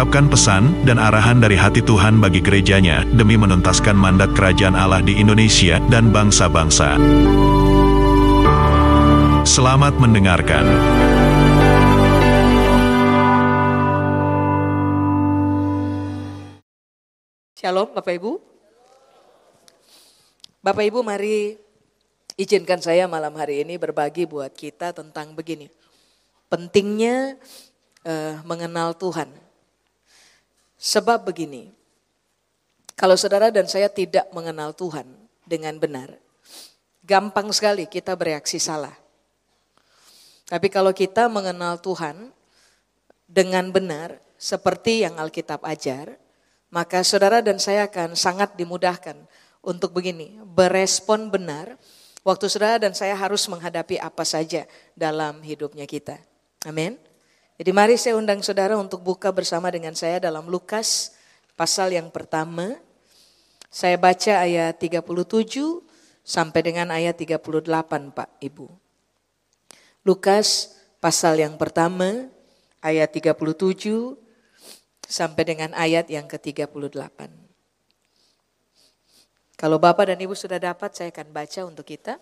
mengungkapkan pesan dan arahan dari hati Tuhan bagi gerejanya demi menuntaskan mandat kerajaan Allah di Indonesia dan bangsa-bangsa. Selamat mendengarkan. Shalom Bapak Ibu. Bapak Ibu mari izinkan saya malam hari ini berbagi buat kita tentang begini. Pentingnya uh, mengenal Tuhan. Sebab begini, kalau saudara dan saya tidak mengenal Tuhan dengan benar, gampang sekali kita bereaksi salah. Tapi kalau kita mengenal Tuhan dengan benar, seperti yang Alkitab ajar, maka saudara dan saya akan sangat dimudahkan untuk begini, berespon benar waktu saudara dan saya harus menghadapi apa saja dalam hidupnya kita. Amin. Jadi mari saya undang saudara untuk buka bersama dengan saya dalam Lukas pasal yang pertama. Saya baca ayat 37 sampai dengan ayat 38 Pak Ibu. Lukas pasal yang pertama ayat 37 sampai dengan ayat yang ke-38. Kalau Bapak dan Ibu sudah dapat saya akan baca untuk kita.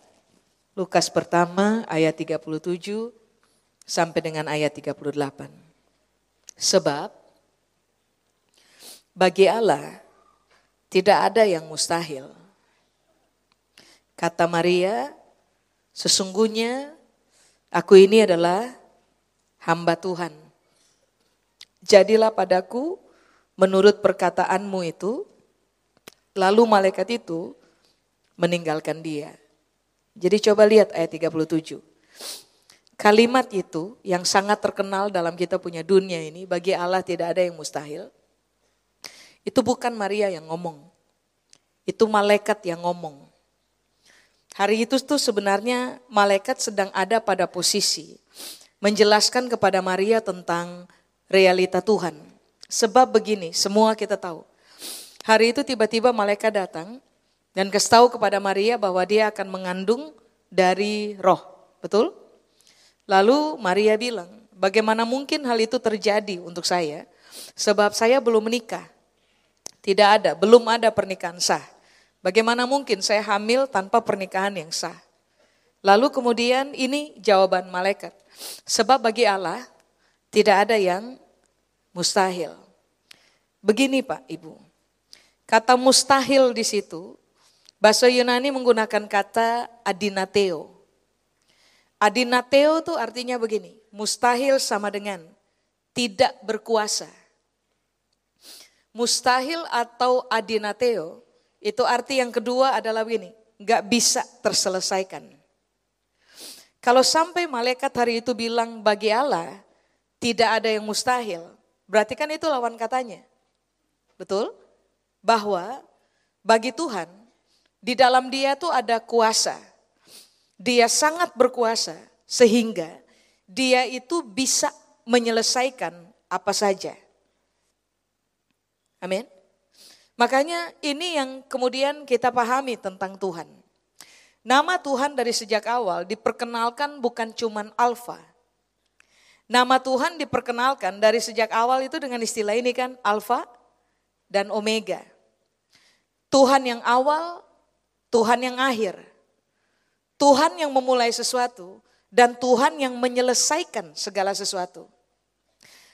Lukas pertama ayat 37 sampai dengan ayat 38. Sebab bagi Allah tidak ada yang mustahil. Kata Maria, sesungguhnya aku ini adalah hamba Tuhan. Jadilah padaku menurut perkataanmu itu, lalu malaikat itu meninggalkan dia. Jadi coba lihat ayat 37. Kalimat itu yang sangat terkenal dalam kita punya dunia ini, bagi Allah tidak ada yang mustahil. Itu bukan Maria yang ngomong. Itu malaikat yang ngomong. Hari itu tuh sebenarnya malaikat sedang ada pada posisi menjelaskan kepada Maria tentang realita Tuhan. Sebab begini, semua kita tahu. Hari itu tiba-tiba malaikat datang dan kasih tahu kepada Maria bahwa dia akan mengandung dari roh. Betul? Lalu Maria bilang, bagaimana mungkin hal itu terjadi untuk saya? Sebab saya belum menikah. Tidak ada, belum ada pernikahan sah. Bagaimana mungkin saya hamil tanpa pernikahan yang sah? Lalu kemudian ini jawaban malaikat. Sebab bagi Allah tidak ada yang mustahil. Begini Pak Ibu. Kata mustahil di situ bahasa Yunani menggunakan kata adinateo. Adinateo itu artinya begini, mustahil sama dengan tidak berkuasa. Mustahil atau adinateo itu arti yang kedua adalah begini, nggak bisa terselesaikan. Kalau sampai malaikat hari itu bilang bagi Allah tidak ada yang mustahil, berarti kan itu lawan katanya. Betul? Bahwa bagi Tuhan di dalam dia tuh ada kuasa. Dia sangat berkuasa sehingga dia itu bisa menyelesaikan apa saja. Amin. Makanya ini yang kemudian kita pahami tentang Tuhan. Nama Tuhan dari sejak awal diperkenalkan bukan cuman alfa. Nama Tuhan diperkenalkan dari sejak awal itu dengan istilah ini kan alfa dan omega. Tuhan yang awal, Tuhan yang akhir. Tuhan yang memulai sesuatu dan Tuhan yang menyelesaikan segala sesuatu.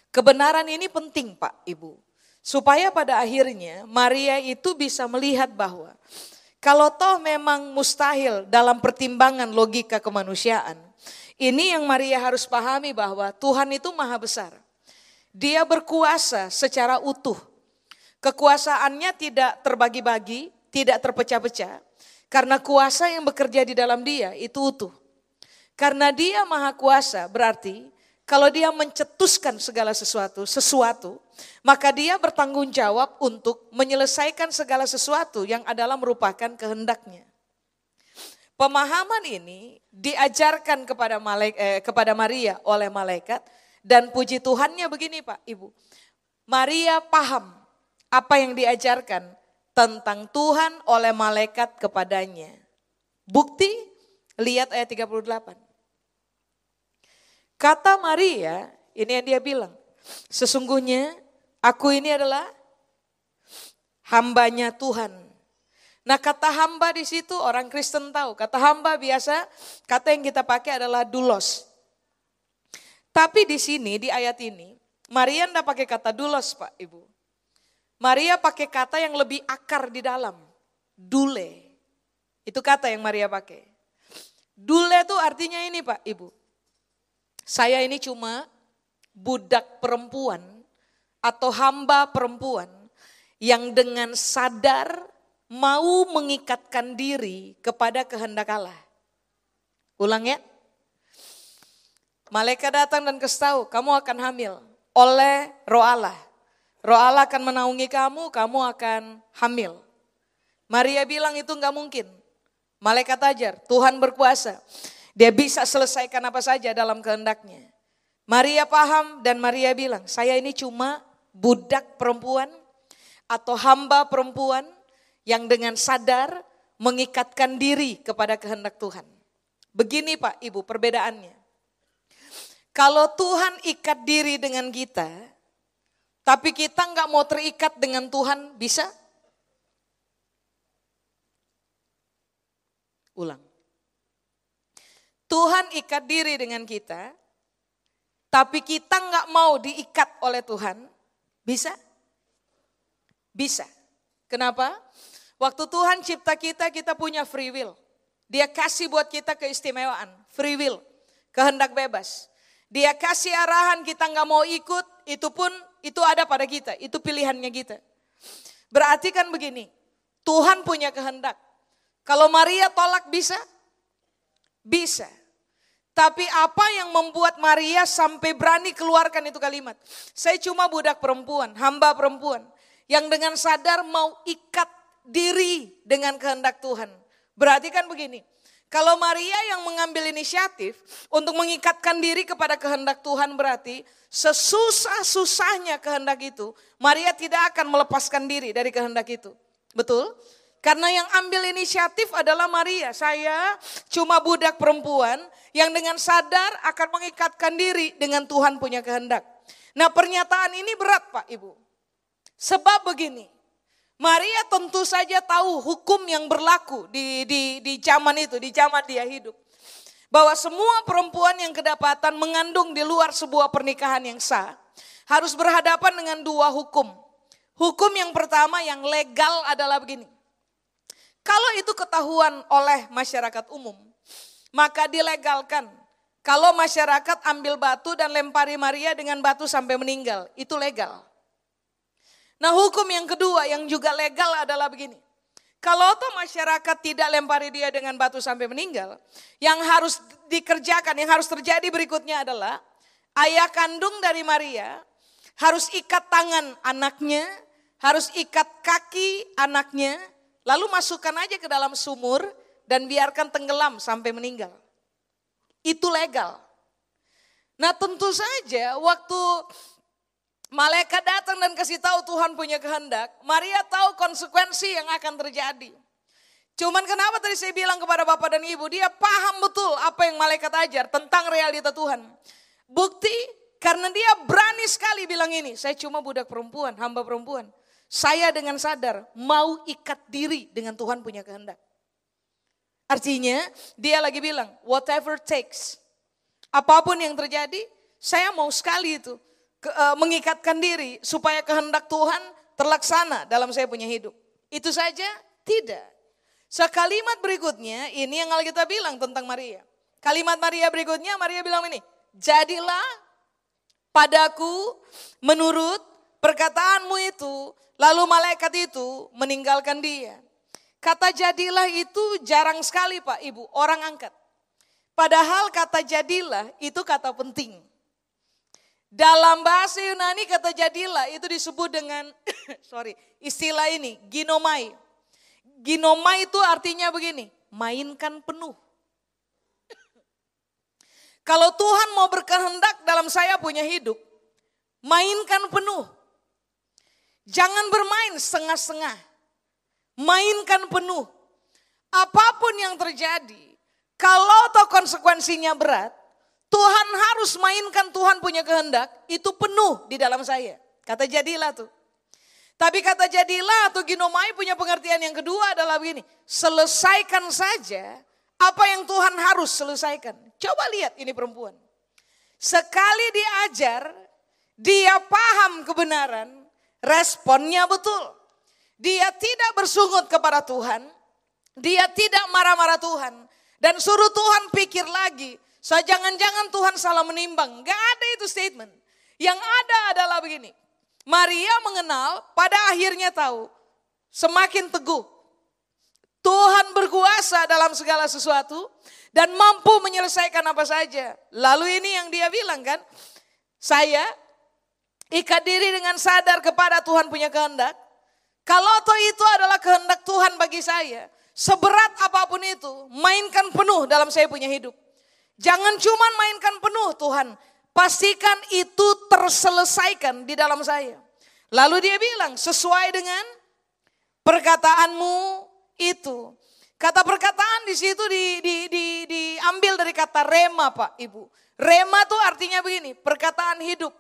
Kebenaran ini penting Pak Ibu. Supaya pada akhirnya Maria itu bisa melihat bahwa kalau toh memang mustahil dalam pertimbangan logika kemanusiaan. Ini yang Maria harus pahami bahwa Tuhan itu maha besar. Dia berkuasa secara utuh. Kekuasaannya tidak terbagi-bagi, tidak terpecah-pecah. Karena kuasa yang bekerja di dalam dia itu utuh. Karena dia maha kuasa berarti kalau dia mencetuskan segala sesuatu, sesuatu, maka dia bertanggung jawab untuk menyelesaikan segala sesuatu yang adalah merupakan kehendaknya. Pemahaman ini diajarkan kepada malaik, eh, kepada Maria oleh malaikat dan puji Tuhannya begini Pak Ibu. Maria paham apa yang diajarkan tentang Tuhan oleh malaikat kepadanya. Bukti lihat ayat 38. Kata Maria, ini yang dia bilang, sesungguhnya aku ini adalah hambanya Tuhan Nah kata hamba di situ orang Kristen tahu. Kata hamba biasa kata yang kita pakai adalah dulos. Tapi di sini di ayat ini Maria tidak pakai kata dulos Pak Ibu. Maria pakai kata yang lebih akar di dalam. Dule. Itu kata yang Maria pakai. Dule itu artinya ini Pak Ibu. Saya ini cuma budak perempuan atau hamba perempuan yang dengan sadar mau mengikatkan diri kepada kehendak Allah. Ulang ya. Malaikat datang dan kasih kamu akan hamil oleh roh Allah. Roh Allah akan menaungi kamu, kamu akan hamil. Maria bilang itu enggak mungkin. Malaikat ajar, Tuhan berkuasa. Dia bisa selesaikan apa saja dalam kehendaknya. Maria paham dan Maria bilang, saya ini cuma budak perempuan atau hamba perempuan yang dengan sadar mengikatkan diri kepada kehendak Tuhan. Begini Pak Ibu perbedaannya. Kalau Tuhan ikat diri dengan kita, tapi kita nggak mau terikat dengan Tuhan, bisa? Ulang. Tuhan ikat diri dengan kita, tapi kita nggak mau diikat oleh Tuhan, bisa? Bisa. Kenapa? Waktu Tuhan cipta kita, kita punya free will. Dia kasih buat kita keistimewaan, free will, kehendak bebas. Dia kasih arahan kita nggak mau ikut, itu pun itu ada pada kita, itu pilihannya kita. Berarti kan begini, Tuhan punya kehendak. Kalau Maria tolak bisa? Bisa. Tapi apa yang membuat Maria sampai berani keluarkan itu kalimat? Saya cuma budak perempuan, hamba perempuan. Yang dengan sadar mau ikat diri dengan kehendak Tuhan. Berarti kan begini, kalau Maria yang mengambil inisiatif untuk mengikatkan diri kepada kehendak Tuhan berarti sesusah-susahnya kehendak itu, Maria tidak akan melepaskan diri dari kehendak itu. Betul? Karena yang ambil inisiatif adalah Maria. Saya cuma budak perempuan yang dengan sadar akan mengikatkan diri dengan Tuhan punya kehendak. Nah pernyataan ini berat Pak Ibu. Sebab begini, Maria tentu saja tahu hukum yang berlaku di, di, di zaman itu, di zaman dia hidup. Bahwa semua perempuan yang kedapatan mengandung di luar sebuah pernikahan yang sah, harus berhadapan dengan dua hukum. Hukum yang pertama yang legal adalah begini. Kalau itu ketahuan oleh masyarakat umum, maka dilegalkan. Kalau masyarakat ambil batu dan lempari Maria dengan batu sampai meninggal, itu legal. Nah hukum yang kedua yang juga legal adalah begini. Kalau toh masyarakat tidak lempari dia dengan batu sampai meninggal, yang harus dikerjakan, yang harus terjadi berikutnya adalah ayah kandung dari Maria harus ikat tangan anaknya, harus ikat kaki anaknya, lalu masukkan aja ke dalam sumur dan biarkan tenggelam sampai meninggal. Itu legal. Nah tentu saja waktu Malaikat datang dan kasih tahu Tuhan punya kehendak. Maria tahu konsekuensi yang akan terjadi. Cuman kenapa tadi saya bilang kepada Bapak dan Ibu, dia paham betul apa yang malaikat ajar tentang realita Tuhan. Bukti karena dia berani sekali bilang ini, saya cuma budak perempuan, hamba perempuan. Saya dengan sadar mau ikat diri dengan Tuhan punya kehendak. Artinya dia lagi bilang, whatever takes. Apa pun yang terjadi, saya mau sekali itu ke, uh, mengikatkan diri supaya kehendak Tuhan terlaksana dalam saya punya hidup. Itu saja? Tidak. Sekalimat berikutnya ini yang kita bilang tentang Maria. Kalimat Maria berikutnya Maria bilang ini, jadilah padaku menurut perkataanmu itu. Lalu malaikat itu meninggalkan dia. Kata jadilah itu jarang sekali Pak Ibu, orang angkat. Padahal kata jadilah itu kata penting. Dalam bahasa Yunani kata jadilah itu disebut dengan sorry, istilah ini ginomai. Ginomai itu artinya begini, mainkan penuh. Kalau Tuhan mau berkehendak dalam saya punya hidup, mainkan penuh. Jangan bermain setengah-setengah. Mainkan penuh. Apa pun yang terjadi, kalau toh konsekuensinya berat, Tuhan harus mainkan Tuhan punya kehendak, itu penuh di dalam saya. Kata jadilah tuh. Tapi kata jadilah atau ginomai punya pengertian yang kedua adalah begini. Selesaikan saja apa yang Tuhan harus selesaikan. Coba lihat ini perempuan. Sekali diajar, dia paham kebenaran, responnya betul. Dia tidak bersungut kepada Tuhan, dia tidak marah-marah Tuhan. Dan suruh Tuhan pikir lagi, so jangan-jangan Tuhan salah menimbang. Gak ada itu statement. Yang ada adalah begini, Maria mengenal, pada akhirnya tahu, semakin teguh. Tuhan berkuasa dalam segala sesuatu dan mampu menyelesaikan apa saja. Lalu ini yang dia bilang kan, saya ikat diri dengan sadar kepada Tuhan punya kehendak. Kalau toh itu adalah kehendak Tuhan bagi saya, seberat apa pun itu, mainkan penuh dalam saya punya hidup. Jangan cuma mainkan penuh Tuhan, pastikan itu terselesaikan di dalam saya. Lalu dia bilang, sesuai dengan perkataanmu itu. Kata perkataan di situ di, di, di, diambil dari kata rema Pak Ibu. Rema tuh artinya begini, perkataan hidup.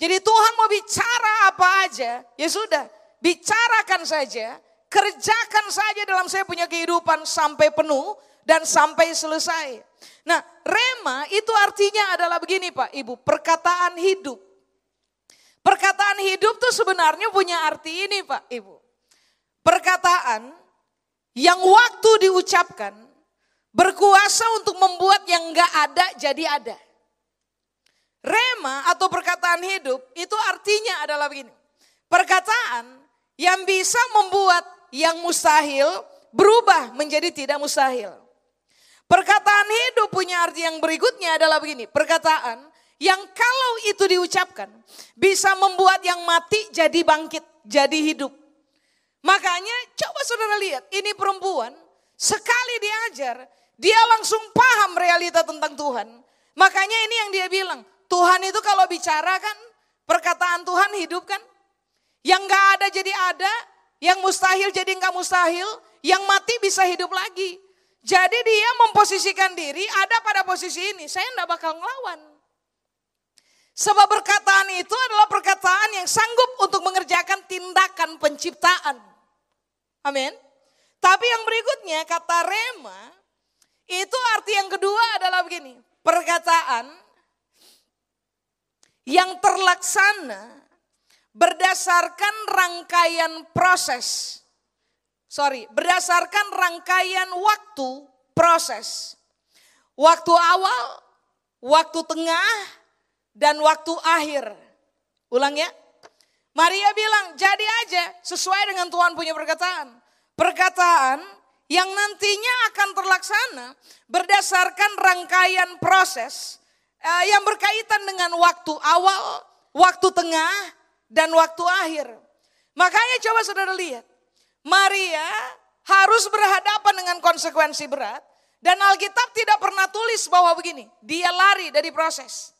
Jadi Tuhan mau bicara apa aja, ya sudah, bicarakan saja, kerjakan saja dalam saya punya kehidupan sampai penuh dan sampai selesai. Nah, rema itu artinya adalah begini Pak Ibu, perkataan hidup. Perkataan hidup tuh sebenarnya punya arti ini Pak Ibu. Perkataan yang waktu diucapkan berkuasa untuk membuat yang enggak ada jadi ada. Rema atau perkataan hidup itu artinya adalah begini. Perkataan yang bisa membuat yang mustahil berubah menjadi tidak mustahil. Perkataan hidup punya arti yang berikutnya adalah begini. Perkataan yang kalau itu diucapkan bisa membuat yang mati jadi bangkit, jadi hidup. Makanya coba saudara lihat, ini perempuan sekali diajar, dia langsung paham realita tentang Tuhan. Makanya ini yang dia bilang, Tuhan itu kalau bicara kan, perkataan Tuhan hidup kan. Yang gak ada jadi ada, yang mustahil jadi nggak mustahil, yang mati bisa hidup lagi. Jadi dia memposisikan diri ada pada posisi ini, saya nggak bakal ngelawan. Sebab perkataan itu adalah perkataan yang sanggup untuk mengerjakan tindakan penciptaan. Amin. Tapi yang berikutnya kata rema itu arti yang kedua adalah begini. Perkataan yang terlaksana berdasarkan rangkaian proses. Sorry, berdasarkan rangkaian waktu proses. Waktu awal, waktu tengah, dan waktu akhir. Ulang ya. Maria bilang, jadi aja sesuai dengan Tuhan punya perkataan. Perkataan yang nantinya akan terlaksana berdasarkan rangkaian proses eh, yang berkaitan dengan waktu awal, waktu tengah, dan waktu akhir. Makanya coba saudara lihat, Maria harus berhadapan dengan konsekuensi berat dan Alkitab tidak pernah tulis bahwa begini, dia lari dari proses.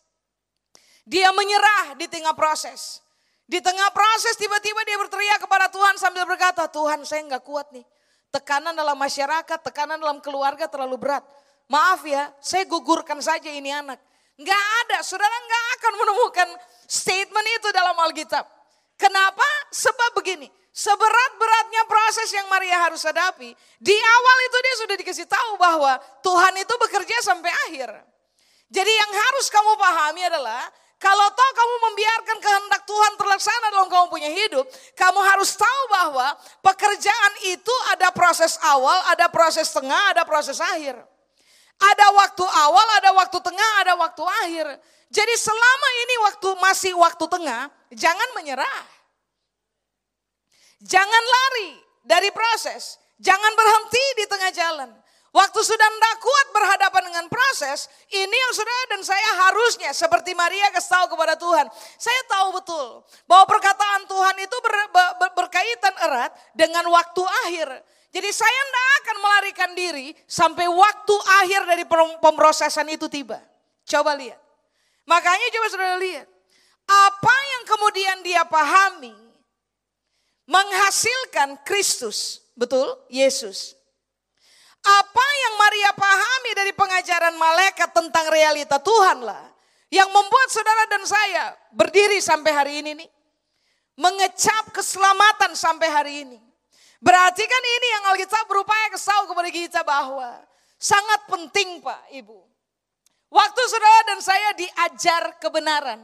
Dia menyerah di tengah proses. Di tengah proses tiba-tiba dia berteriak kepada Tuhan sambil berkata, Tuhan saya nggak kuat nih. Tekanan dalam masyarakat, tekanan dalam keluarga terlalu berat. Maaf ya, saya gugurkan saja ini anak. Nggak ada, saudara nggak akan menemukan statement itu dalam Alkitab. Kenapa? Sebab begini, seberat-beratnya proses yang Maria harus hadapi, di awal itu dia sudah dikasih tahu bahwa Tuhan itu bekerja sampai akhir. Jadi yang harus kamu pahami adalah kalau toh kamu membiarkan kehendak Tuhan terlaksana dalam kamu punya hidup, kamu harus tahu bahwa pekerjaan itu ada proses awal, ada proses tengah, ada proses akhir. Ada waktu awal, ada waktu tengah, ada waktu akhir. Jadi selama ini waktu masih waktu tengah, jangan menyerah. Jangan lari dari proses, jangan berhenti di tengah jalan. Waktu sudah tidak kuat berhadapan dengan proses, ini yang sudah dan saya harusnya seperti Maria kasih tahu kepada Tuhan. Saya tahu betul bahwa perkataan Tuhan itu ber, ber, berkaitan erat dengan waktu akhir. Jadi saya tidak akan melarikan diri sampai waktu akhir dari pemrosesan itu tiba. Coba lihat. Makanya coba saudara lihat. Apa yang kemudian dia pahami menghasilkan Kristus. Betul? Yesus. Apa yang Maria pahami dari pengajaran malaikat tentang realita Tuhan lah. Yang membuat saudara dan saya berdiri sampai hari ini nih. Mengecap keselamatan sampai hari ini. Berarti kan ini yang Alkitab berupaya kesal kepada kita bahwa sangat penting Pak Ibu. Waktu saudara dan saya diajar kebenaran.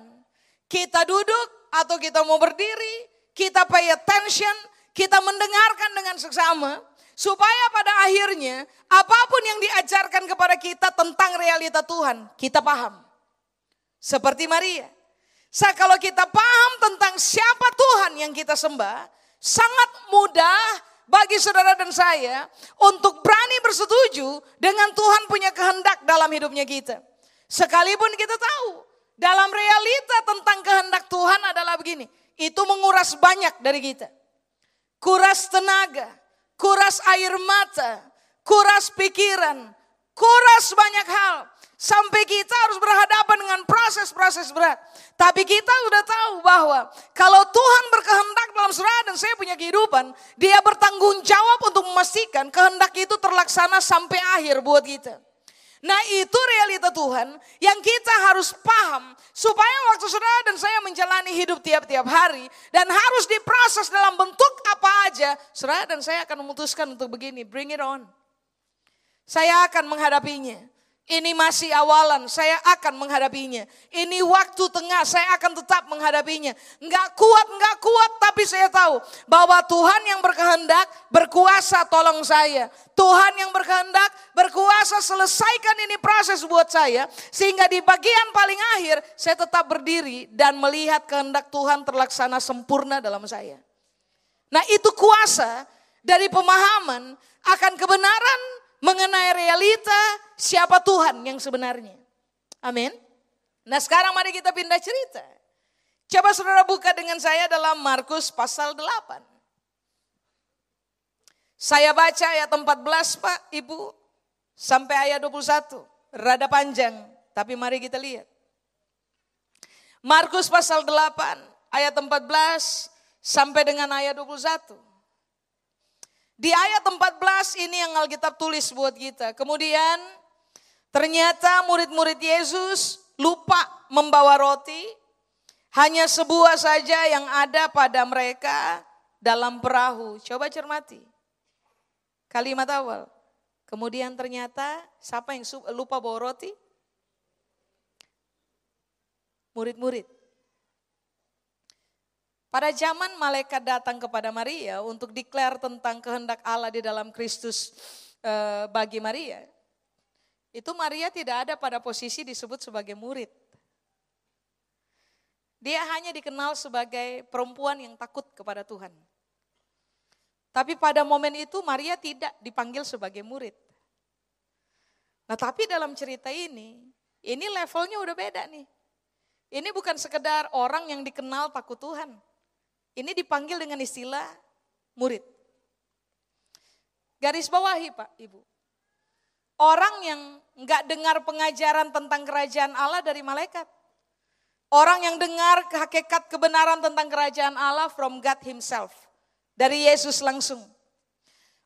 Kita duduk atau kita mau berdiri, kita pay attention, kita mendengarkan dengan seksama. Supaya pada akhirnya apa pun yang diajarkan kepada kita tentang realita Tuhan, kita paham. Seperti Maria. Sa kalau kita paham tentang siapa Tuhan yang kita sembah, sangat mudah bagi saudara dan saya untuk berani bersetuju dengan Tuhan punya kehendak dalam hidupnya kita. Sekalipun kita tahu dalam realita tentang kehendak Tuhan adalah begini, itu menguras banyak dari kita. Kuras tenaga, kuras air mata, kuras pikiran, kuras banyak hal. Sampai kita harus berhadapan dengan proses-proses berat. Tapi kita sudah tahu bahwa kalau Tuhan berkehendak dalam surah dan saya punya kehidupan, dia bertanggung jawab untuk memastikan kehendak itu terlaksana sampai akhir buat kita. Nah itu realita Tuhan yang kita harus paham supaya waktu saudara dan saya menjalani hidup tiap-tiap hari dan harus diproses dalam bentuk apa aja, saudara dan saya akan memutuskan untuk begini, bring it on. Saya akan menghadapinya. Ini masih awalan, saya akan menghadapinya. Ini waktu tengah, saya akan tetap menghadapinya. Enggak kuat, enggak kuat, tapi saya tahu bahwa Tuhan yang berkehendak berkuasa tolong saya. Tuhan yang berkehendak berkuasa selesaikan ini proses buat saya. Sehingga di bagian paling akhir saya tetap berdiri dan melihat kehendak Tuhan terlaksana sempurna dalam saya. Nah itu kuasa dari pemahaman akan kebenaran mengenai realita siapa Tuhan yang sebenarnya. Amin. Nah sekarang mari kita pindah cerita. Coba saudara buka dengan saya dalam Markus pasal 8. Saya baca ayat 14 Pak, Ibu, sampai ayat 21. Rada panjang, tapi mari kita lihat. Markus pasal 8 ayat 14 sampai dengan ayat 21. Di ayat 14 ini yang Alkitab tulis buat kita. Kemudian ternyata murid-murid Yesus lupa membawa roti. Hanya sebuah saja yang ada pada mereka dalam perahu. Coba cermati. Kalimat awal. Kemudian ternyata siapa yang lupa bawa roti? Murid-murid. Pada zaman malaikat datang kepada Maria untuk declare tentang kehendak Allah di dalam Kristus eh, bagi Maria. Itu Maria tidak ada pada posisi disebut sebagai murid. Dia hanya dikenal sebagai perempuan yang takut kepada Tuhan. Tapi pada momen itu Maria tidak dipanggil sebagai murid. Nah tapi dalam cerita ini, ini levelnya udah beda nih. Ini bukan sekedar orang yang dikenal takut Tuhan. Ini dipanggil dengan istilah murid. Garis bawahi Pak, Ibu. Orang yang nggak dengar pengajaran tentang kerajaan Allah dari malaikat. Orang yang dengar hakikat kebenaran tentang kerajaan Allah from God himself. Dari Yesus langsung.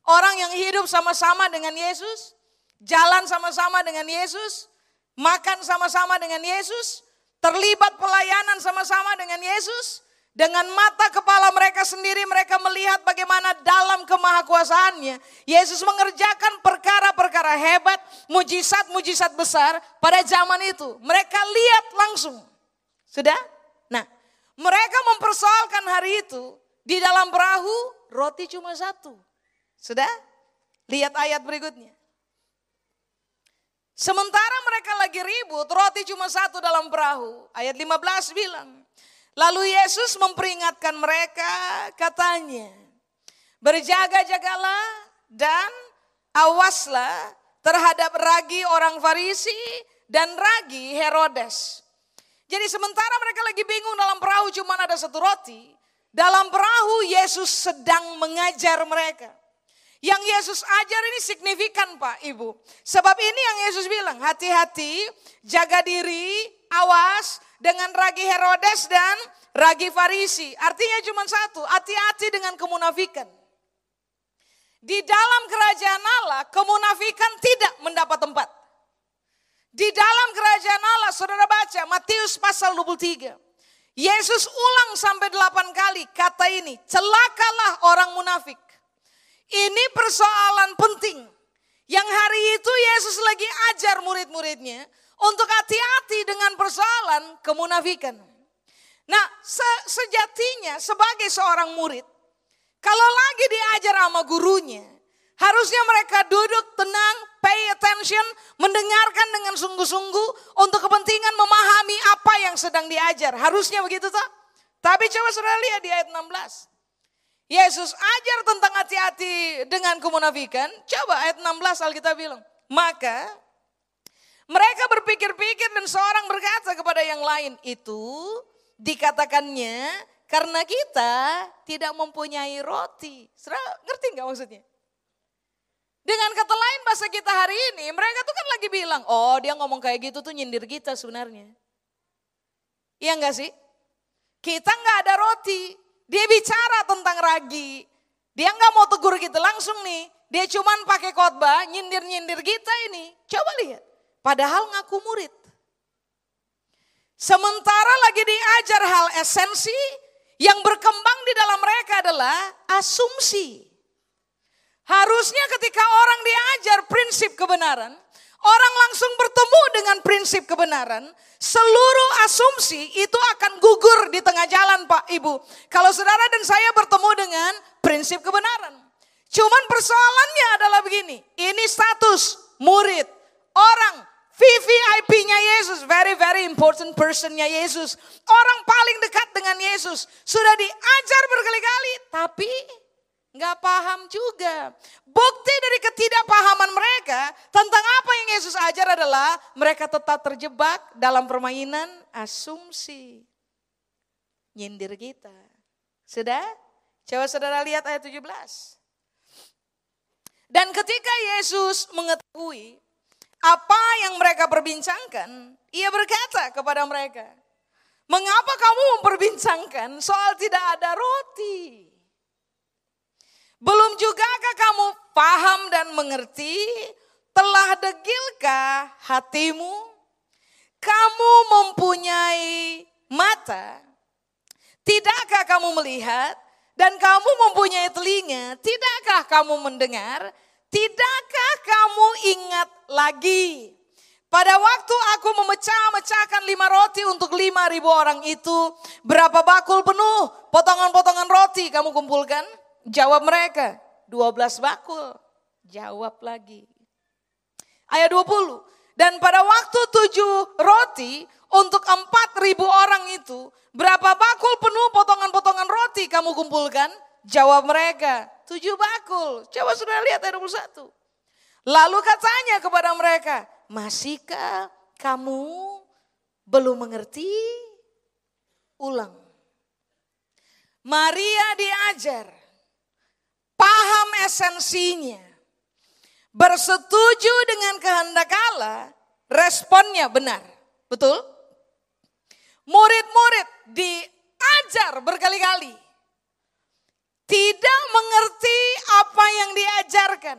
Orang yang hidup sama-sama dengan Yesus, jalan sama-sama dengan Yesus, makan sama-sama dengan Yesus, terlibat pelayanan sama-sama dengan Yesus, dengan mata kepala mereka sendiri mereka melihat bagaimana dalam kemahakuasaannya Yesus mengerjakan perkara-perkara hebat, mujizat-mujizat besar pada zaman itu. Mereka lihat langsung. Sudah? Nah, mereka mempersoalkan hari itu di dalam perahu roti cuma satu. Sudah? Lihat ayat berikutnya. Sementara mereka lagi ribut, roti cuma satu dalam perahu. Ayat 15 bilang, Lalu Yesus memperingatkan mereka katanya, berjaga-jagalah dan awaslah terhadap ragi orang Farisi dan ragi Herodes. Jadi sementara mereka lagi bingung dalam perahu cuma ada satu roti, dalam perahu Yesus sedang mengajar mereka. Yang Yesus ajar ini signifikan Pak Ibu. Sebab ini yang Yesus bilang, hati-hati, jaga diri, awas dengan ragi Herodes dan ragi Farisi. Artinya cuma satu, hati-hati dengan kemunafikan. Di dalam kerajaan Allah, kemunafikan tidak mendapat tempat. Di dalam kerajaan Allah, saudara baca Matius pasal 23. Yesus ulang sampai delapan kali kata ini, celakalah orang munafik. Ini persoalan penting. Yang hari itu Yesus lagi ajar murid-muridnya untuk hati-hati dengan persoalan kemunafikan. Nah, se sejatinya sebagai seorang murid, kalau lagi diajar sama gurunya, harusnya mereka duduk tenang, pay attention, mendengarkan dengan sungguh-sungguh untuk kepentingan memahami apa yang sedang diajar. Harusnya begitu toh? Tapi coba saudara lihat di ayat 16. Yesus ajar tentang hati-hati dengan kemunafikan. Coba ayat 16 Alkitab bilang. Maka mereka berpikir-pikir dan seorang berkata kepada yang lain. Itu dikatakannya karena kita tidak mempunyai roti. Saudara ngerti nggak maksudnya? Dengan kata lain bahasa kita hari ini, mereka tuh kan lagi bilang, oh dia ngomong kayak gitu tuh nyindir kita sebenarnya. Iya enggak sih? Kita nggak ada roti, dia bicara tentang ragi. Dia nggak mau tegur kita langsung nih. Dia cuman pakai khotbah nyindir-nyindir kita ini. Coba lihat. Padahal ngaku murid. Sementara lagi diajar hal esensi yang berkembang di dalam mereka adalah asumsi. Harusnya ketika orang diajar prinsip kebenaran, orang langsung bertemu dengan prinsip kebenaran, seluruh asumsi itu akan gugur di tengah jalan Pak Ibu. Kalau saudara dan saya bertemu dengan prinsip kebenaran. Cuman persoalannya adalah begini, ini status murid, orang VVIP-nya Yesus, very very important person-nya Yesus. Orang paling dekat dengan Yesus. Sudah diajar berkali-kali, tapi nggak paham juga. Bukti dari ketidakpahaman mereka tentang apa yang Yesus ajar adalah mereka tetap terjebak dalam permainan asumsi. Nyindir kita. Sudah? Coba saudara lihat ayat 17. Dan ketika Yesus mengetahui apa yang mereka perbincangkan, ia berkata kepada mereka, Mengapa kamu memperbincangkan soal tidak ada roti? Belum jugakah kamu paham dan mengerti? Telah degilkah hatimu? Kamu mempunyai mata, tidakkah kamu melihat? Dan kamu mempunyai telinga, tidakkah kamu mendengar? Tidakkah kamu ingat lagi? Pada waktu aku memecah-mecahkan lima roti untuk lima ribu orang itu, berapa bakul penuh potongan-potongan roti kamu kumpulkan? Jawab mereka, 12 bakul. Jawab lagi. Ayat 20. Dan pada waktu tujuh roti untuk empat ribu orang itu, berapa bakul penuh potongan-potongan roti kamu kumpulkan? Jawab mereka, tujuh bakul. Coba sudah lihat ayat 21. Lalu katanya kepada mereka, masihkah kamu belum mengerti? Ulang. Maria diajar paham esensinya, bersetuju dengan kehendak Allah, responnya benar. Betul? Murid-murid diajar berkali-kali. Tidak mengerti apa yang diajarkan.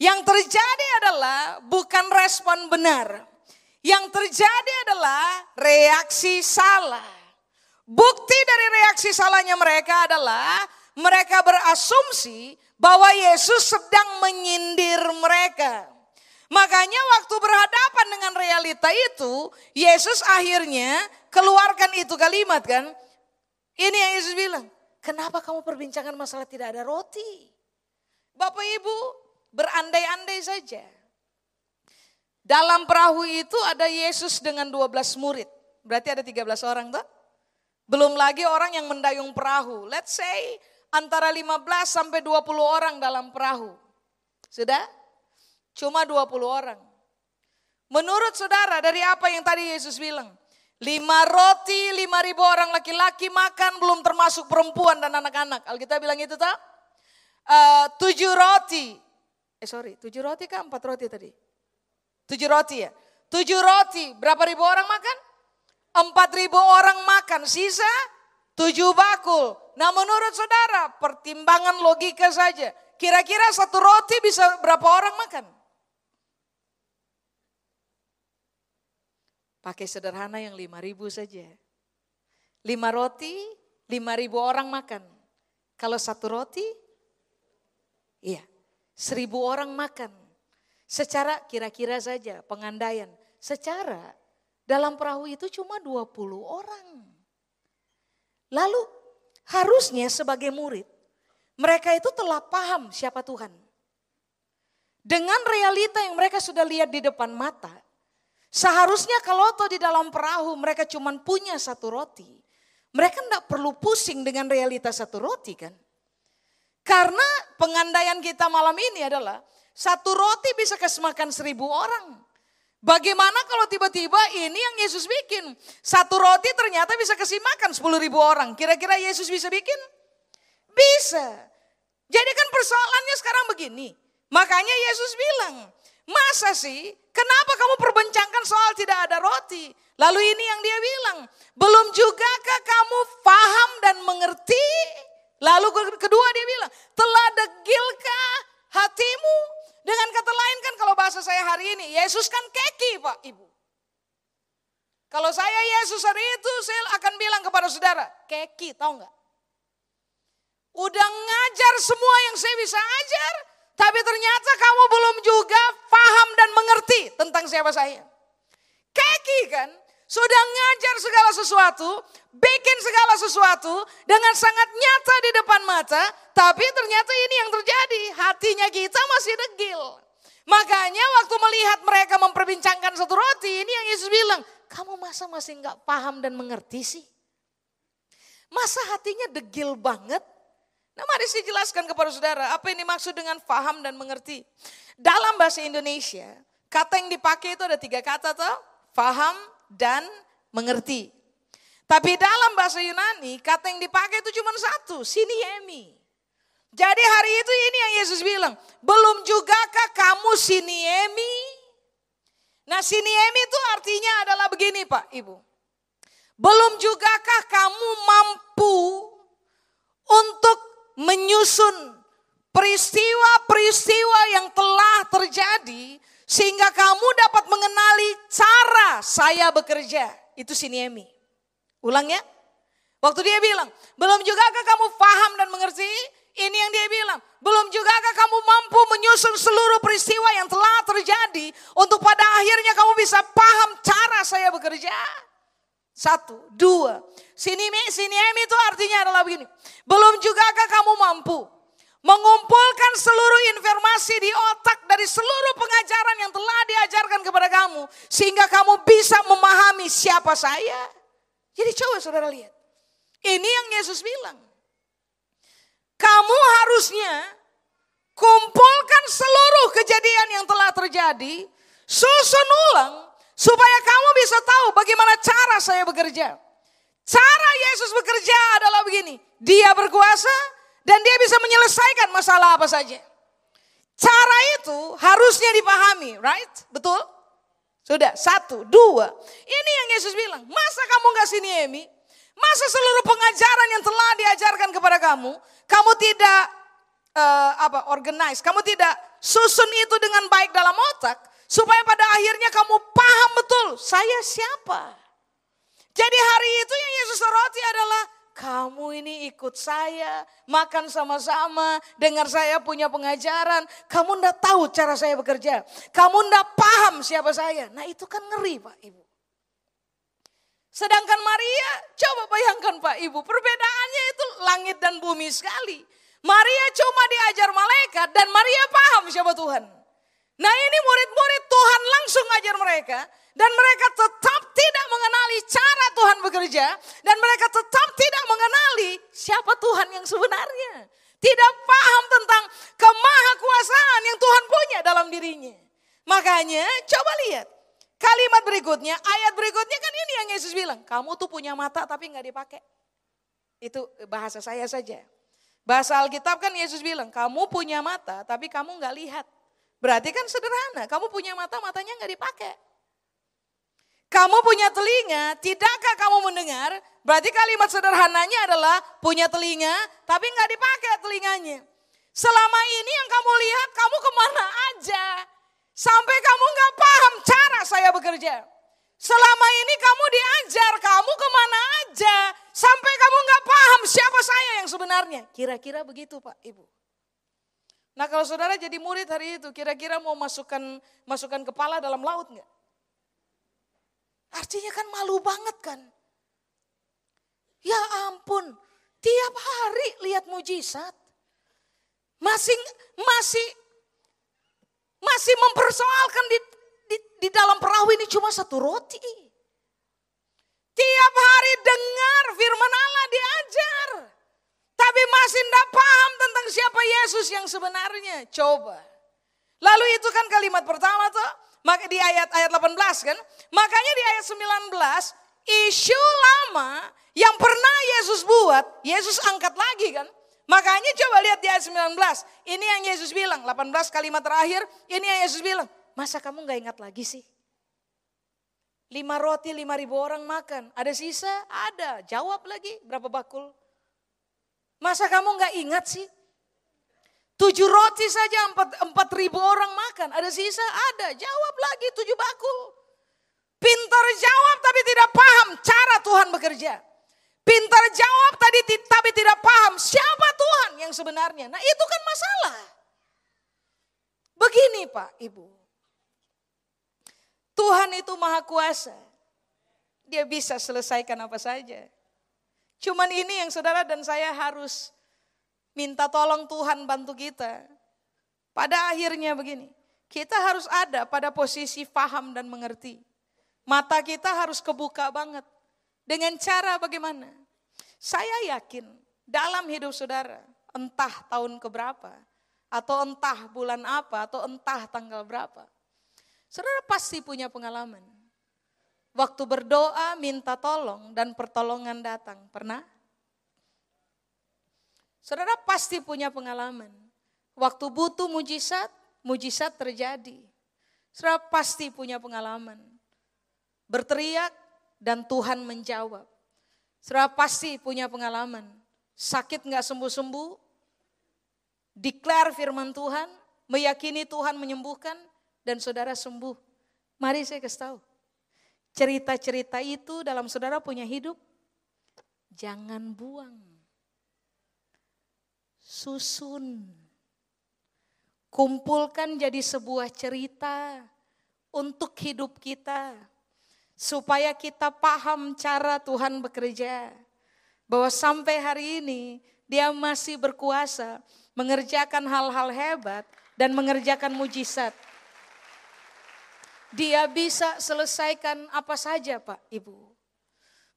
Yang terjadi adalah bukan respon benar. Yang terjadi adalah reaksi salah. Bukti dari reaksi salahnya mereka adalah mereka berasumsi bahwa Yesus sedang menyindir mereka. Makanya waktu berhadapan dengan realita itu, Yesus akhirnya keluarkan itu kalimat kan. Ini yang Yesus bilang, kenapa kamu perbincangan masalah tidak ada roti? Bapak Ibu berandai-andai saja. Dalam perahu itu ada Yesus dengan 12 murid. Berarti ada 13 orang tuh. Belum lagi orang yang mendayung perahu. Let's say antara 15 sampai 20 orang dalam perahu. Sudah? Cuma 20 orang. Menurut saudara dari apa yang tadi Yesus bilang? Lima roti, lima ribu orang laki-laki makan belum termasuk perempuan dan anak-anak. Alkitab bilang itu tak? Eh, tujuh roti. Eh sorry, tujuh roti kan empat roti tadi? Tujuh roti ya. Tujuh roti, berapa ribu orang makan? Empat ribu orang makan, sisa tujuh bakul. Nah menurut saudara, pertimbangan logika saja. Kira-kira satu roti bisa berapa orang makan? Pakai sederhana yang lima ribu saja. Lima roti, lima ribu orang makan. Kalau satu roti, iya, seribu orang makan. Secara kira-kira saja pengandaian. Secara dalam perahu itu cuma 20 orang. Lalu harusnya sebagai murid, mereka itu telah paham siapa Tuhan. Dengan realita yang mereka sudah lihat di depan mata, seharusnya kalau toh di dalam perahu mereka cuma punya satu roti, mereka tidak perlu pusing dengan realitas satu roti kan. Karena pengandaian kita malam ini adalah satu roti bisa kesemakan seribu orang. Bagaimana kalau tiba-tiba ini yang Yesus bikin. Satu roti ternyata bisa kasih makan sepuluh ribu orang. Kira-kira Yesus bisa bikin? Bisa. Jadi kan persoalannya sekarang begini. Makanya Yesus bilang, masa sih kenapa kamu perbincangkan soal tidak ada roti? Lalu ini yang dia bilang, belum jugakah kamu paham dan mengerti? Lalu kedua dia bilang, telah degilkah hatimu? Dengan kata lain kan kalau bahasa saya hari ini, Yesus kan keki Pak Ibu. Kalau saya Yesus hari itu saya akan bilang kepada saudara, keki tahu nggak? Udah ngajar semua yang saya bisa ajar, tapi ternyata kamu belum juga paham dan mengerti tentang siapa saya. Keki kan? Sudah ngajar segala sesuatu, bikin segala sesuatu dengan sangat nyata di depan mata, tapi ternyata ini yang terjadi, hatinya kita masih degil. Makanya waktu melihat mereka memperbincangkan satu roti, ini yang Yesus bilang, kamu masa masih nggak paham dan mengerti sih? Masa hatinya degil banget? Nah mari saya jelaskan kepada saudara, apa ini maksud dengan paham dan mengerti. Dalam bahasa Indonesia, kata yang dipakai itu ada tiga kata toh, paham, dan mengerti. Tapi dalam bahasa Yunani kata yang dipakai itu cuma satu, siniemi. Jadi hari itu ini yang Yesus bilang, belum jugakah kamu siniemi? Nah siniemi itu artinya adalah begini Pak Ibu. Belum jugakah kamu mampu untuk menyusun peristiwa-peristiwa yang telah terjadi sehingga kamu dapat mengenali cara saya bekerja. Itu Siniemi. Ulang ya. Waktu dia bilang, belum jugakah kamu paham dan mengerti? Ini yang dia bilang, belum jugakah kamu mampu menyusun seluruh peristiwa yang telah terjadi untuk pada akhirnya kamu bisa paham cara saya bekerja? Satu, dua. Siniemi, siniemi itu artinya adalah begini. Belum jugakah kamu mampu mengumpulkan seluruh informasi di otak dari seluruh pengajaran yang telah diajarkan kepada kamu sehingga kamu bisa memahami siapa saya. Jadi coba saudara lihat. Ini yang Yesus bilang. Kamu harusnya kumpulkan seluruh kejadian yang telah terjadi, susun ulang supaya kamu bisa tahu bagaimana cara saya bekerja. Cara Yesus bekerja adalah begini, dia berkuasa, dan dia bisa menyelesaikan masalah apa saja. Cara itu harusnya dipahami, right? Betul? Sudah, satu, dua. Ini yang Yesus bilang, masa kamu gak sini Emi? Masa seluruh pengajaran yang telah diajarkan kepada kamu, kamu tidak uh, apa organize, kamu tidak susun itu dengan baik dalam otak, supaya pada akhirnya kamu paham betul saya siapa. Jadi hari itu yang Yesus soroti adalah kamu ini ikut saya, makan sama-sama, dengar saya punya pengajaran. Kamu ndak tahu cara saya bekerja. Kamu ndak paham siapa saya. Nah itu kan ngeri Pak Ibu. Sedangkan Maria, coba bayangkan Pak Ibu, perbedaannya itu langit dan bumi sekali. Maria cuma diajar malaikat dan Maria paham siapa Tuhan. Nah ini murid-murid Tuhan langsung ajar mereka. Dan mereka tetap tidak mengenali cara Tuhan bekerja. Dan mereka tetap tidak mengenali siapa Tuhan yang sebenarnya. Tidak paham tentang kemahakuasaan yang Tuhan punya dalam dirinya. Makanya coba lihat. Kalimat berikutnya, ayat berikutnya kan ini yang Yesus bilang. Kamu tuh punya mata tapi nggak dipakai. Itu bahasa saya saja. Bahasa Alkitab kan Yesus bilang, kamu punya mata tapi kamu nggak lihat. Berarti kan sederhana, kamu punya mata, matanya nggak dipakai. Kamu punya telinga, tidakkah kamu mendengar? Berarti kalimat sederhananya adalah punya telinga, tapi nggak dipakai telinganya. Selama ini yang kamu lihat, kamu ke mana aja. Sampai kamu nggak paham cara saya bekerja. Selama ini kamu diajar, kamu ke mana aja. Sampai kamu nggak paham siapa saya yang sebenarnya. Kira-kira begitu Pak Ibu. Nah kalau saudara jadi murid hari itu, kira-kira mau masukkan masukkan kepala dalam laut nggak? Artinya kan malu banget kan. Ya ampun, tiap hari lihat mujizat. Masih masih masih mempersoalkan di, di, dalam perahu ini cuma satu roti. Tiap hari dengar firman Allah diajar. Tapi masih tidak paham tentang siapa Yesus yang sebenarnya. Coba. Lalu itu kan kalimat pertama tuh. Maka di ayat ayat 18 kan. Makanya di ayat 19 isu lama yang pernah Yesus buat, Yesus angkat lagi kan. Makanya coba lihat di ayat 19. Ini yang Yesus bilang, 18 kalimat terakhir, ini yang Yesus bilang. Masa kamu gak ingat lagi sih? Lima roti, lima ribu orang makan. Ada sisa? Ada. Jawab lagi, berapa bakul? Masa kamu gak ingat sih? Tujuh roti saja empat, empat ribu orang makan. Ada sisa? Ada. Jawab lagi tujuh bakul. Pintar jawab tapi tidak paham cara Tuhan bekerja. Pintar jawab tadi tapi tidak paham siapa Tuhan yang sebenarnya. Nah itu kan masalah. Begini Pak Ibu. Tuhan itu maha kuasa. Dia bisa selesaikan apa saja. Cuman ini yang saudara dan saya harus minta tolong Tuhan bantu kita. Pada akhirnya begini, kita harus ada pada posisi paham dan mengerti. Mata kita harus kebuka banget. Dengan cara bagaimana? Saya yakin dalam hidup saudara, entah tahun keberapa, atau entah bulan apa, atau entah tanggal berapa. Saudara pasti punya pengalaman. Waktu berdoa minta tolong dan pertolongan datang. Pernah? Saudara pasti punya pengalaman. Waktu butuh mujizat, mujizat terjadi. Saudara pasti punya pengalaman. Berteriak dan Tuhan menjawab. Saudara pasti punya pengalaman. Sakit nggak sembuh-sembuh, declare firman Tuhan, meyakini Tuhan menyembuhkan, dan saudara sembuh. Mari saya kasih tahu. Cerita-cerita itu dalam saudara punya hidup, jangan buang. Susun. Kumpulkan jadi sebuah cerita untuk hidup kita. Supaya kita paham cara Tuhan bekerja. Bahwa sampai hari ini dia masih berkuasa mengerjakan hal-hal hebat dan mengerjakan mujizat. Dia bisa selesaikan apa saja Pak Ibu.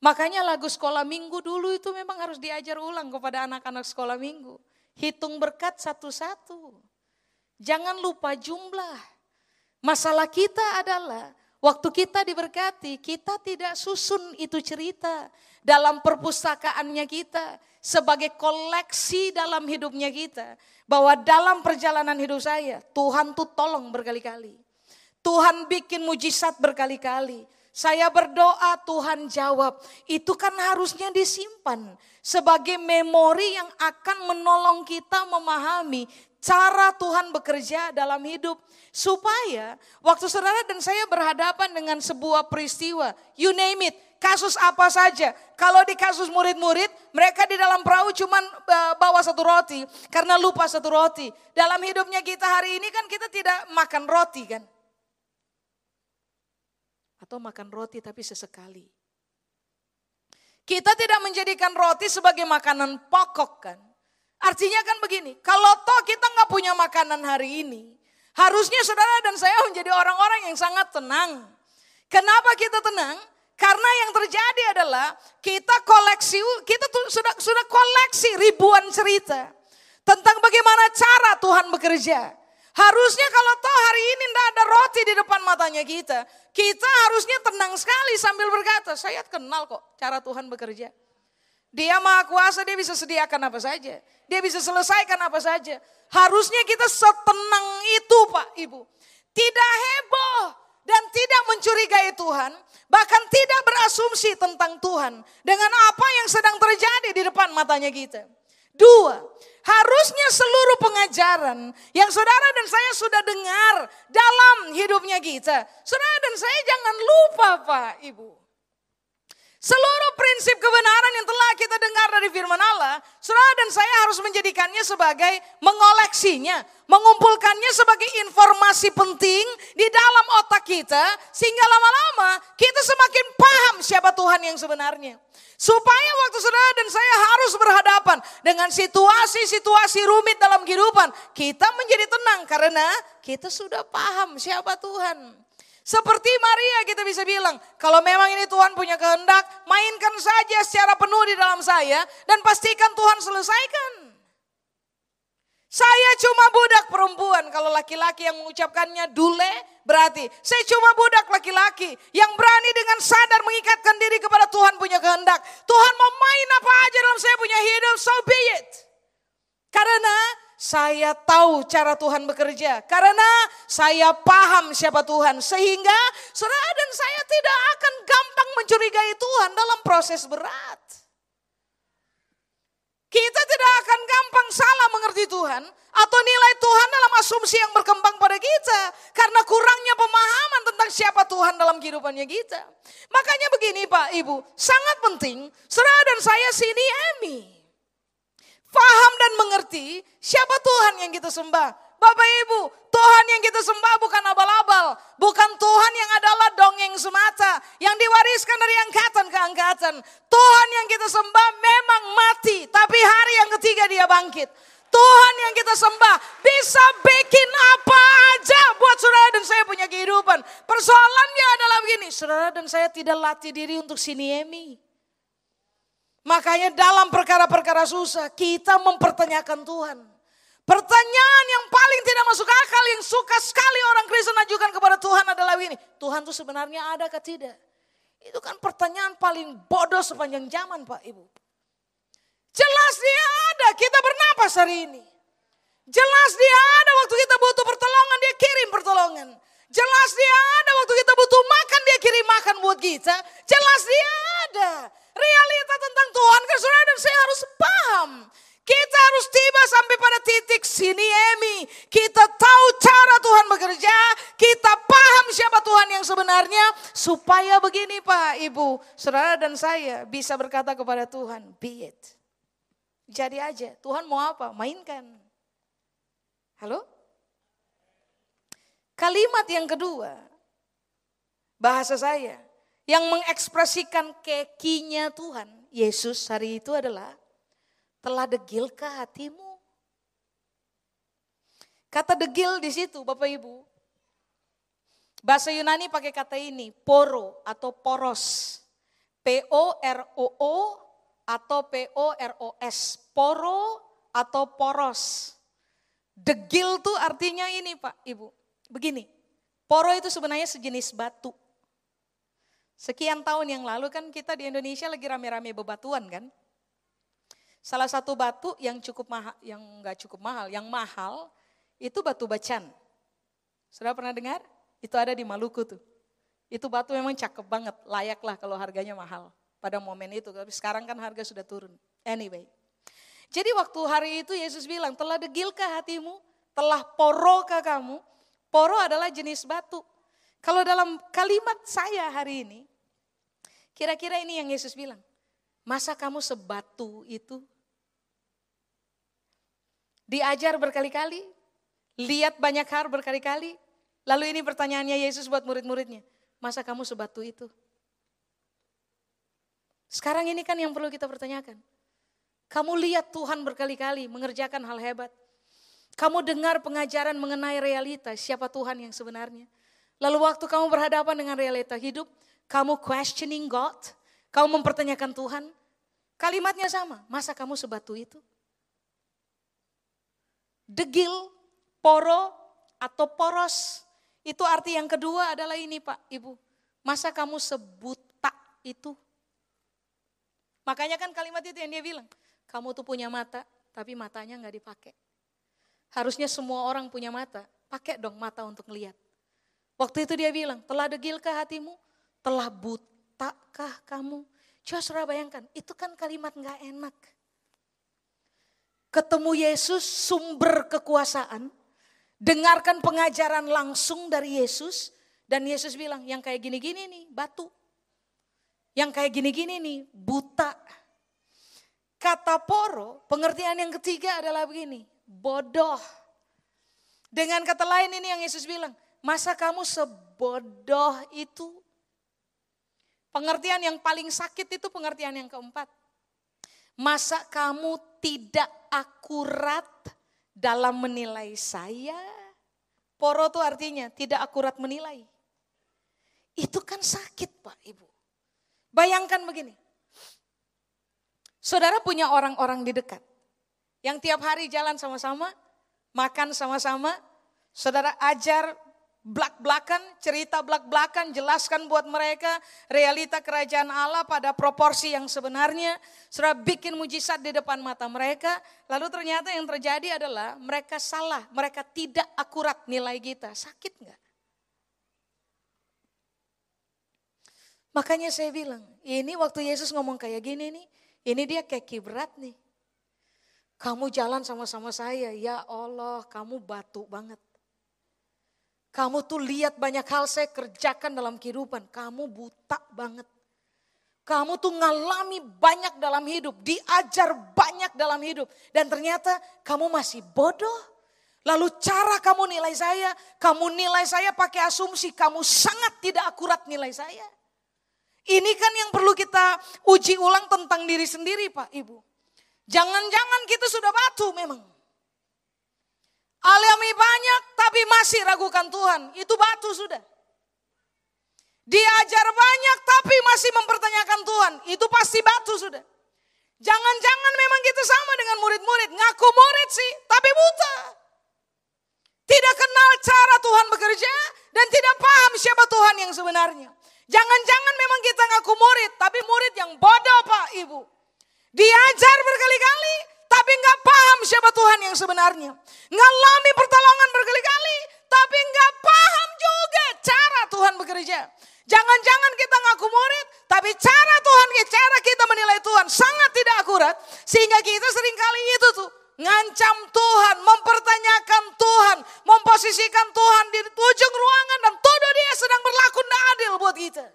Makanya lagu sekolah minggu dulu itu memang harus diajar ulang kepada anak-anak sekolah minggu. Hitung berkat satu-satu. Jangan lupa jumlah. Masalah kita adalah waktu kita diberkati, kita tidak susun itu cerita dalam perpustakaannya kita sebagai koleksi dalam hidupnya kita. Bahwa dalam perjalanan hidup saya, Tuhan tuh tolong berkali-kali. Tuhan bikin mujizat berkali-kali. Saya berdoa Tuhan jawab. Itu kan harusnya disimpan sebagai memori yang akan menolong kita memahami cara Tuhan bekerja dalam hidup. Supaya waktu saudara dan saya berhadapan dengan sebuah peristiwa, you name it, kasus apa saja. Kalau di kasus murid-murid, mereka di dalam perahu cuma e, bawa satu roti karena lupa satu roti. Dalam hidupnya kita hari ini kan kita tidak makan roti kan. Atau makan roti tapi sesekali. Kita tidak menjadikan roti sebagai makanan pokok kan. Artinya kan begini, kalau toh kita nggak punya makanan hari ini, harusnya saudara dan saya menjadi orang-orang yang sangat tenang. Kenapa kita tenang? Karena yang terjadi adalah kita koleksi, kita sudah sudah koleksi ribuan cerita tentang bagaimana cara Tuhan bekerja. Harusnya kalau toh hari ini tidak ada roti di depan matanya kita. Kita harusnya tenang sekali sambil berkata, saya kenal kok cara Tuhan bekerja. Dia maha kuasa, dia bisa sediakan apa saja. Dia bisa selesaikan apa saja. Harusnya kita setenang itu Pak Ibu. Tidak heboh dan tidak mencurigai Tuhan. Bahkan tidak berasumsi tentang Tuhan. Dengan apa yang sedang terjadi di depan matanya kita. Dua, harusnya seluruh pengajaran yang saudara dan saya sudah dengar dalam hidupnya kita. Saudara dan saya jangan lupa Pak Ibu. Seluruh prinsip kebenaran yang telah kita dengar dari firman Allah, saudara dan saya harus menjadikannya sebagai mengoleksinya, mengumpulkannya sebagai informasi penting di dalam otak kita, sehingga lama-lama kita semakin paham siapa Tuhan yang sebenarnya. Supaya waktu saudara dan saya harus berhadapan dengan situasi-situasi rumit dalam kehidupan, kita menjadi tenang karena kita sudah paham siapa Tuhan. Seperti Maria kita bisa bilang, kalau memang ini Tuhan punya kehendak, mainkan saja secara penuh di dalam saya dan pastikan Tuhan selesaikan. Saya cuma budak perempuan, kalau laki-laki yang mengucapkannya dule berarti saya cuma budak laki-laki yang berani dengan sadar mengikatkan diri kepada Tuhan punya kehendak. Tuhan mau main apa aja dalam saya punya hidup, so be it. Karena saya tahu cara Tuhan bekerja karena saya paham siapa Tuhan sehingga saudara dan saya tidak akan gampang mencurigai Tuhan dalam proses berat. Kita tidak akan gampang salah mengerti Tuhan atau nilai Tuhan dalam asumsi yang berkembang pada kita karena kurangnya pemahaman tentang siapa Tuhan dalam kehidupannya kita. Makanya begini Pak Ibu, sangat penting saudara dan saya sini Emi Faham dan mengerti siapa Tuhan yang kita sembah. Bapak Ibu, Tuhan yang kita sembah bukan abal-abal. Bukan Tuhan yang adalah dongeng semata. Yang diwariskan dari angkatan ke angkatan. Tuhan yang kita sembah memang mati. Tapi hari yang ketiga dia bangkit. Tuhan yang kita sembah bisa bikin apa aja buat saudara dan saya punya kehidupan. Persoalannya adalah begini, saudara dan saya tidak latih diri untuk siniemi. Makanya dalam perkara-perkara susah kita mempertanyakan Tuhan. Pertanyaan yang paling tidak masuk akal yang suka sekali orang Kristen ajukan kepada Tuhan adalah ini. Tuhan itu sebenarnya ada atau tidak? Itu kan pertanyaan paling bodoh sepanjang zaman Pak Ibu. Jelas dia ada, kita bernapas hari ini. Jelas dia ada waktu kita butuh pertolongan, dia kirim pertolongan. Jelas dia ada waktu kita butuh makan, dia kirim makan buat kita. Jelas dia ada. Realita tentang Tuhan kan dan saya harus paham. Kita harus tiba sampai pada titik sini Emi. Kita tahu cara Tuhan bekerja. Kita paham siapa Tuhan yang sebenarnya. Supaya begini Pak Ibu. Saudara dan saya bisa berkata kepada Tuhan. Be it. Jadi aja. Tuhan mau apa? Mainkan. Halo? Kalimat yang kedua. Bahasa saya yang mengekspresikan kekinya Tuhan, Yesus hari itu adalah telah degilkah hatimu? Kata degil di situ Bapak Ibu. Bahasa Yunani pakai kata ini, poro atau poros. P-O-R-O-O atau P-O-R-O-S. Poro atau poros. Degil tuh artinya ini Pak Ibu. Begini, poro itu sebenarnya sejenis batu. Sekian tahun yang lalu kan kita di Indonesia lagi rame-rame bebatuan kan. Salah satu batu yang cukup mahal, yang nggak cukup mahal, yang mahal itu batu bacan. Sudah pernah dengar? Itu ada di Maluku tuh. Itu batu memang cakep banget, layak lah kalau harganya mahal pada momen itu. Tapi sekarang kan harga sudah turun. Anyway. Jadi waktu hari itu Yesus bilang, telah degilkah hatimu? Telah porokah kamu? Poro adalah jenis batu. Kalau dalam kalimat saya hari ini, Kira-kira ini yang Yesus bilang. Masa kamu sebatu itu? Diajar berkali-kali, lihat banyak hal berkali-kali. Lalu ini pertanyaannya Yesus buat murid-muridnya. Masa kamu sebatu itu? Sekarang ini kan yang perlu kita pertanyakan. Kamu lihat Tuhan berkali-kali mengerjakan hal hebat. Kamu dengar pengajaran mengenai realitas siapa Tuhan yang sebenarnya. Lalu waktu kamu berhadapan dengan realita hidup, kamu questioning God, kamu mempertanyakan Tuhan, kalimatnya sama, masa kamu sebatu itu? Degil, poro, atau poros, itu arti yang kedua adalah ini Pak, Ibu. Masa kamu sebuta itu? Makanya kan kalimat itu yang dia bilang, kamu tuh punya mata, tapi matanya nggak dipakai. Harusnya semua orang punya mata, pakai dong mata untuk melihat. Waktu itu dia bilang, telah degilkah hatimu? Telah butakah kamu? Coba saudara bayangkan, itu kan kalimat nggak enak. Ketemu Yesus sumber kekuasaan, dengarkan pengajaran langsung dari Yesus, dan Yesus bilang, yang kayak gini-gini nih, batu. Yang kayak gini-gini nih, buta. Kata poro, pengertian yang ketiga adalah begini, bodoh. Dengan kata lain ini yang Yesus bilang, masa kamu sebodoh itu? Pengertian yang paling sakit itu pengertian yang keempat. Masa kamu tidak akurat dalam menilai saya? Poro itu artinya tidak akurat menilai. Itu kan sakit Pak Ibu. Bayangkan begini. Saudara punya orang-orang di dekat. Yang tiap hari jalan sama-sama, makan sama-sama. Saudara ajar belak-belakan, cerita belak-belakan, jelaskan buat mereka realita kerajaan Allah pada proporsi yang sebenarnya. Saudara bikin mujizat di depan mata mereka, lalu ternyata yang terjadi adalah mereka salah, mereka tidak akurat nilai kita. Sakit nggak? Makanya saya bilang, ini waktu Yesus ngomong kayak gini nih, ini dia kayak kibrat nih. Kamu jalan sama-sama saya, ya Allah kamu batu banget. Kamu tuh lihat banyak hal saya kerjakan dalam kehidupan, kamu buta banget. Kamu tuh ngalami banyak dalam hidup, diajar banyak dalam hidup. Dan ternyata kamu masih bodoh. Lalu cara kamu nilai saya, kamu nilai saya pakai asumsi, kamu sangat tidak akurat nilai saya. Ini kan yang perlu kita uji ulang tentang diri sendiri Pak Ibu. Jangan-jangan kita sudah batu memang. Alami banyak tapi masih ragukan Tuhan. Itu batu sudah. Diajar banyak tapi masih mempertanyakan Tuhan. Itu pasti batu sudah. Jangan-jangan memang kita sama dengan murid-murid. Ngaku murid sih tapi buta. Tidak kenal cara Tuhan bekerja dan tidak paham siapa Tuhan yang sebenarnya. Jangan-jangan memang kita ngaku murid, tapi murid yang bodoh Pak Ibu. Diajar berkali-kali, siapa Tuhan yang sebenarnya. Ngalami pertolongan berkali-kali, tapi nggak paham juga cara Tuhan bekerja. Jangan-jangan kita ngaku murid, tapi cara Tuhan, cara kita menilai Tuhan sangat tidak akurat. Sehingga kita sering kali itu tuh ngancam Tuhan, mempertanyakan Tuhan, memposisikan Tuhan di ujung ruangan dan tuduh dia sedang berlaku tidak adil buat kita.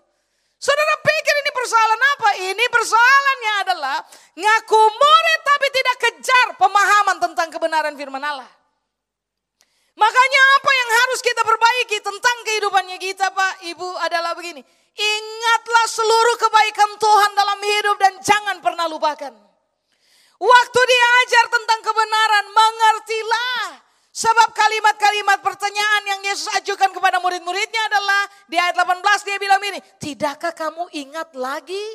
Saudara pikir ini persoalan apa? Ini persoalannya adalah ngaku murid tapi tidak kejar pemahaman tentang kebenaran firman Allah. Makanya apa yang harus kita perbaiki tentang kehidupannya kita Pak Ibu adalah begini. Ingatlah seluruh kebaikan Tuhan dalam hidup dan jangan pernah lupakan. Waktu diajar tentang kebenaran, mengertilah. Sebab kalimat-kalimat pertanyaan yang Yesus ajukan kepada murid-muridnya adalah di ayat 18 dia bilang ini, tidakkah kamu ingat lagi?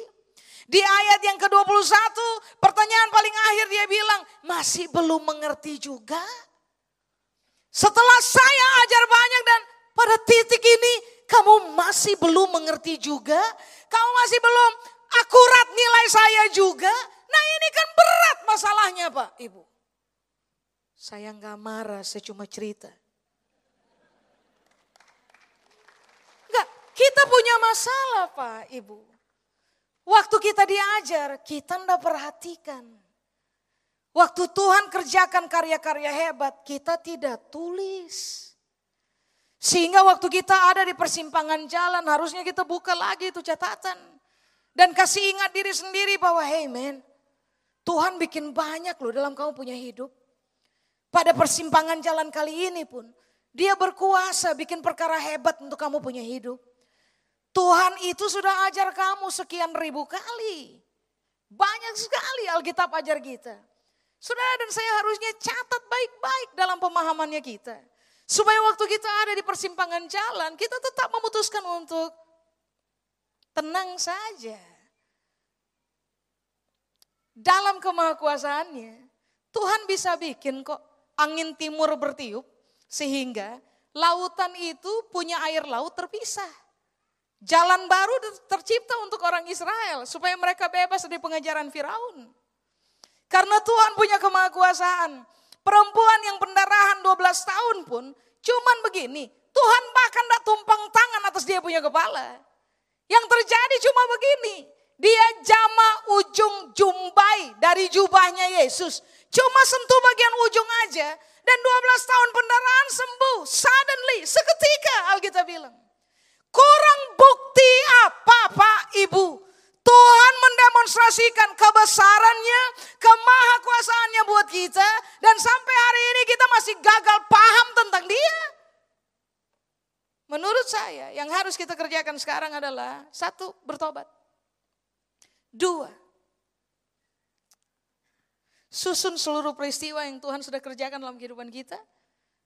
Di ayat yang ke-21 pertanyaan paling akhir dia bilang, masih belum mengerti juga? Setelah saya ajar banyak dan pada titik ini kamu masih belum mengerti juga? Kamu masih belum akurat nilai saya juga? Nah ini kan berat masalahnya Pak Ibu. Saya nggak marah, saya cuma cerita. Enggak, kita punya masalah Pak Ibu. Waktu kita diajar, kita ndak perhatikan. Waktu Tuhan kerjakan karya-karya hebat, kita tidak tulis. Sehingga waktu kita ada di persimpangan jalan, harusnya kita buka lagi itu catatan. Dan kasih ingat diri sendiri bahwa, hey man, Tuhan bikin banyak loh dalam kamu punya hidup. Pada persimpangan jalan kali ini pun, dia berkuasa bikin perkara hebat untuk kamu punya hidup. Tuhan itu sudah ajar kamu sekian ribu kali. Banyak sekali Alkitab ajar kita. Saudara dan saya harusnya catat baik-baik dalam pemahamannya kita. Supaya waktu kita ada di persimpangan jalan, kita tetap memutuskan untuk tenang saja dalam kemahakuasaannya, Tuhan bisa bikin kok angin timur bertiup sehingga lautan itu punya air laut terpisah. Jalan baru tercipta untuk orang Israel supaya mereka bebas dari pengejaran Firaun. Karena Tuhan punya kemahakuasaan. Perempuan yang pendarahan 12 tahun pun cuman begini. Tuhan bahkan tidak tumpang tangan atas dia punya kepala. Yang terjadi cuma begini. Dia jama ujung jumbai dari jubahnya Yesus. Cuma sentuh bagian ujung aja. Dan 12 tahun pendarahan sembuh. Suddenly, seketika Alkitab bilang. Kurang bukti apa Pak Ibu? Tuhan mendemonstrasikan kebesarannya, kemahakuasaannya buat kita. Dan sampai hari ini kita masih gagal paham tentang dia. Menurut saya yang harus kita kerjakan sekarang adalah satu, bertobat. Dua, susun seluruh peristiwa yang Tuhan sudah kerjakan dalam kehidupan kita.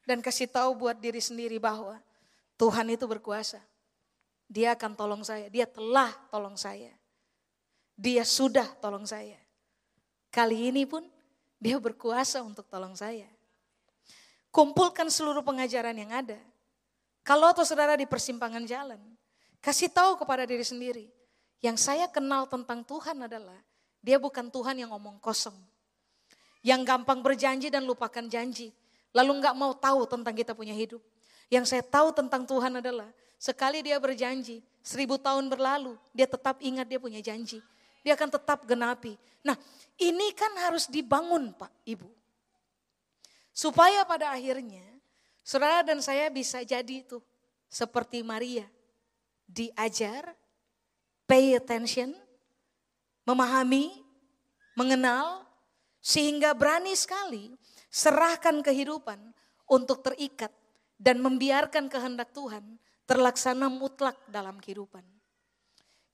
Dan kasih tahu buat diri sendiri bahwa Tuhan itu berkuasa. Dia akan tolong saya, dia telah tolong saya. Dia sudah tolong saya. Kali ini pun dia berkuasa untuk tolong saya. Kumpulkan seluruh pengajaran yang ada. Kalau atau saudara di persimpangan jalan, kasih tahu kepada diri sendiri. Yang saya kenal tentang Tuhan adalah dia bukan Tuhan yang ngomong kosong. Yang gampang berjanji dan lupakan janji. Lalu nggak mau tahu tentang kita punya hidup. Yang saya tahu tentang Tuhan adalah Sekali dia berjanji, seribu tahun berlalu, dia tetap ingat dia punya janji. Dia akan tetap genapi. Nah ini kan harus dibangun Pak Ibu. Supaya pada akhirnya saudara dan saya bisa jadi itu seperti Maria. Diajar, pay attention, memahami, mengenal, sehingga berani sekali serahkan kehidupan untuk terikat dan membiarkan kehendak Tuhan terlaksana mutlak dalam kehidupan.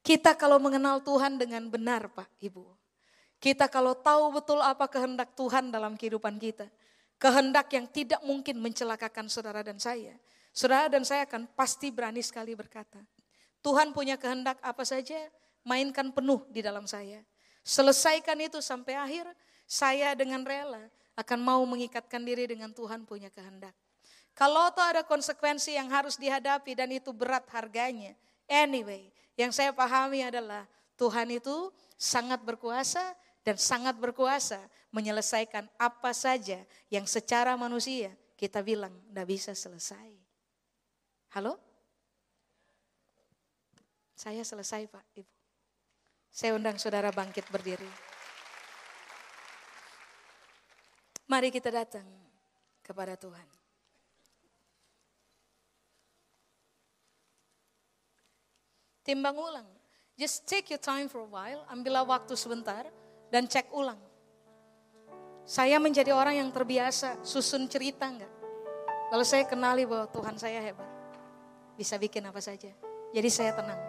Kita kalau mengenal Tuhan dengan benar Pak Ibu. Kita kalau tahu betul apa kehendak Tuhan dalam kehidupan kita. Kehendak yang tidak mungkin mencelakakan saudara dan saya. Saudara dan saya akan pasti berani sekali berkata. Tuhan punya kehendak apa saja, mainkan penuh di dalam saya. Selesaikan itu sampai akhir, saya dengan rela akan mau mengikatkan diri dengan Tuhan punya kehendak. Kalau tuh ada konsekuensi yang harus dihadapi dan itu berat harganya. Anyway, yang saya pahami adalah Tuhan itu sangat berkuasa dan sangat berkuasa menyelesaikan apa saja yang secara manusia kita bilang tidak bisa selesai. Halo? Saya selesai Pak Ibu. Saya undang saudara bangkit berdiri. Mari kita datang kepada Tuhan. Timbang ulang. Just take your time for a while, ambillah waktu sebentar dan cek ulang. Saya menjadi orang yang terbiasa susun cerita enggak? Lalu saya kenali bahwa Tuhan saya hebat. Bisa bikin apa saja. Jadi saya tenang.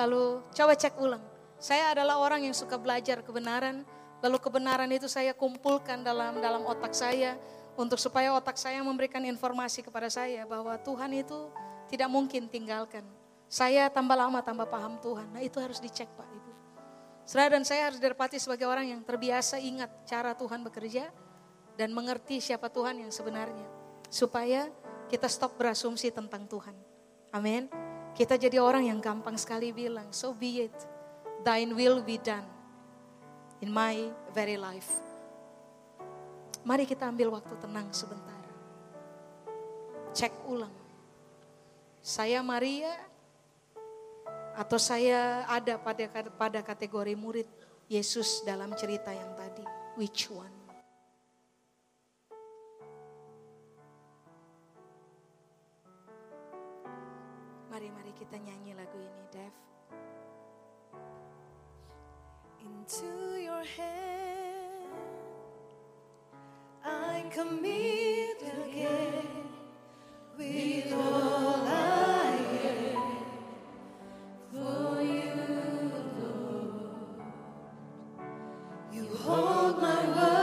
Lalu coba cek ulang. Saya adalah orang yang suka belajar kebenaran. Lalu kebenaran itu saya kumpulkan dalam dalam otak saya untuk supaya otak saya memberikan informasi kepada saya bahwa Tuhan itu tidak mungkin tinggalkan saya tambah lama tambah paham Tuhan. Nah itu harus dicek Pak Ibu. Saudara dan saya harus didapati sebagai orang yang terbiasa ingat cara Tuhan bekerja dan mengerti siapa Tuhan yang sebenarnya. Supaya kita stop berasumsi tentang Tuhan. Amin. Kita jadi orang yang gampang sekali bilang, so be it, thine will be done in my very life. Mari kita ambil waktu tenang sebentar. Cek ulang. Saya Maria, atau saya ada pada pada kategori murid Yesus dalam cerita yang tadi? Which one? Mari-mari kita nyanyi lagu ini, Dev. Into your hand I commit again with all I am for you, Lord. You hold my world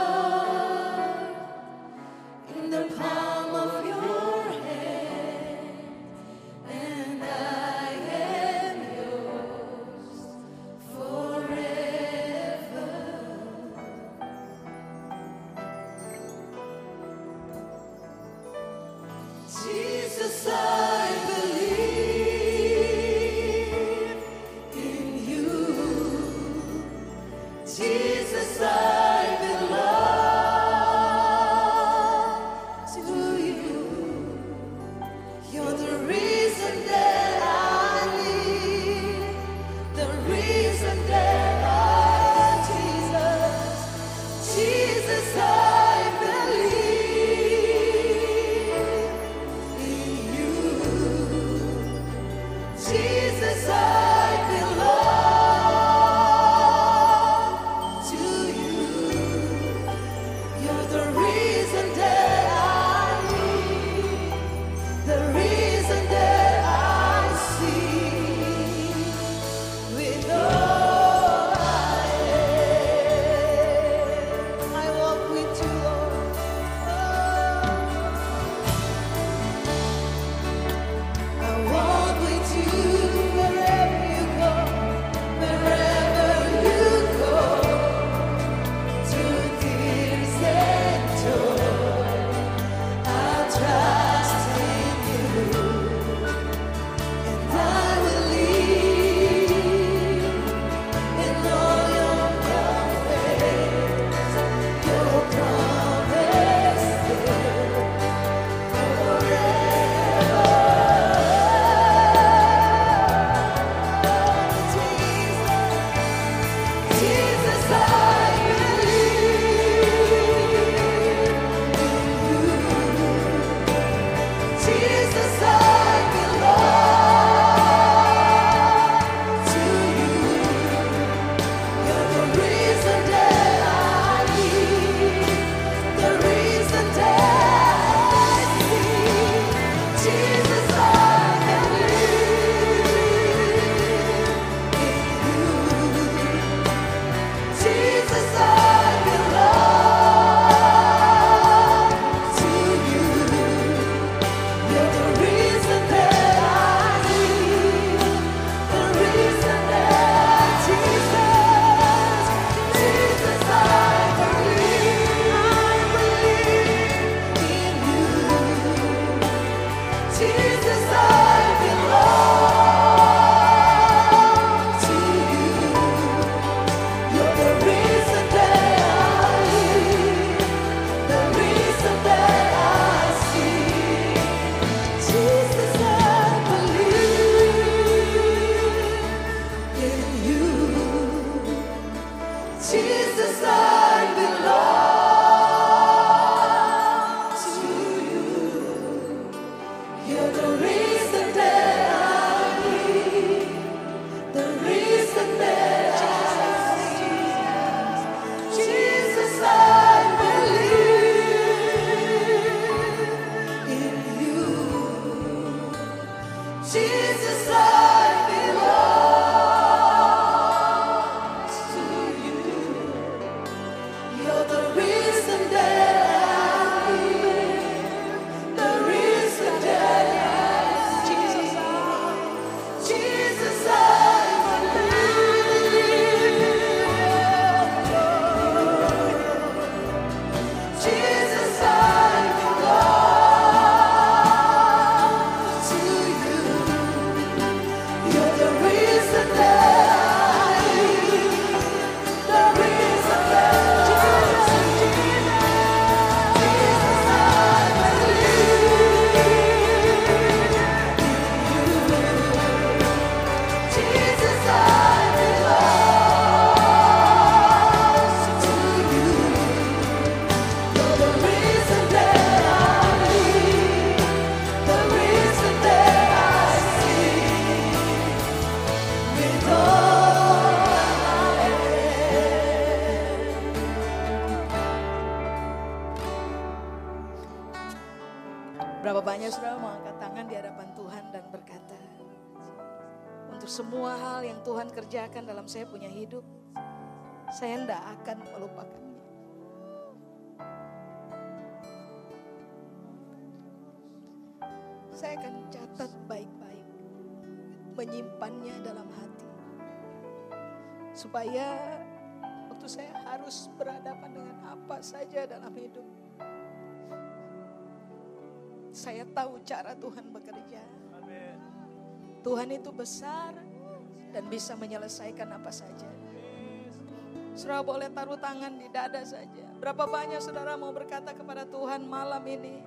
menyimpannya dalam hati. Supaya waktu saya harus berhadapan dengan apa saja dalam hidup. Saya tahu cara Tuhan bekerja. Tuhan itu besar dan bisa menyelesaikan apa saja. Saudara boleh taruh tangan di dada saja. Berapa banyak saudara mau berkata kepada Tuhan malam ini.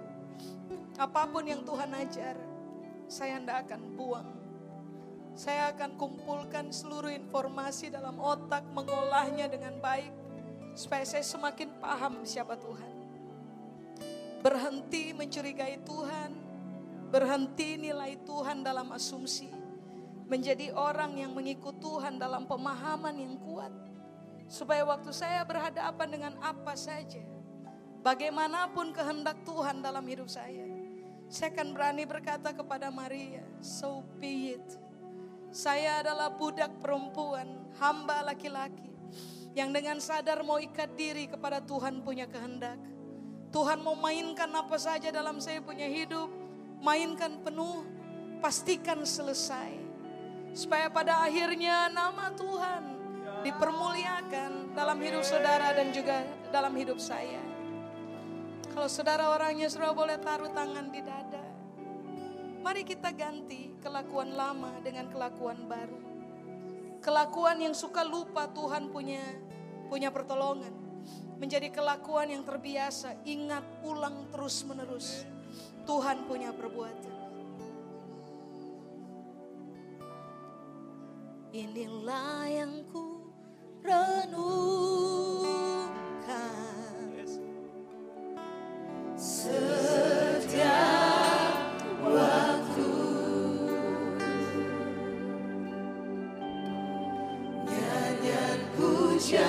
Apa pun yang Tuhan ajar, saya tidak akan buang. Saya akan kumpulkan seluruh informasi dalam otak, mengolahnya dengan baik. Supaya saya semakin paham siapa Tuhan. Berhenti mencurigai Tuhan. Berhenti nilai Tuhan dalam asumsi. Menjadi orang yang mengikut Tuhan dalam pemahaman yang kuat. Supaya waktu saya berhadapan dengan apa saja. Bagaimanapun kehendak Tuhan dalam hidup saya. Saya akan berani berkata kepada Maria, so be it. Saya adalah budak perempuan, hamba laki-laki. Yang dengan sadar mau ikat diri kepada Tuhan punya kehendak. Tuhan mau mainkan apa saja dalam saya punya hidup. Mainkan penuh, pastikan selesai. Supaya pada akhirnya nama Tuhan dipermuliakan dalam hidup saudara dan juga dalam hidup saya. Kalau saudara orangnya saudara boleh taruh tangan di dada. Mari kita ganti kelakuan lama dengan kelakuan baru. Kelakuan yang suka lupa Tuhan punya punya pertolongan. Menjadi kelakuan yang terbiasa, ingat ulang terus menerus. Tuhan punya perbuatan. Inilah yang ku renungkan. Setiap życia,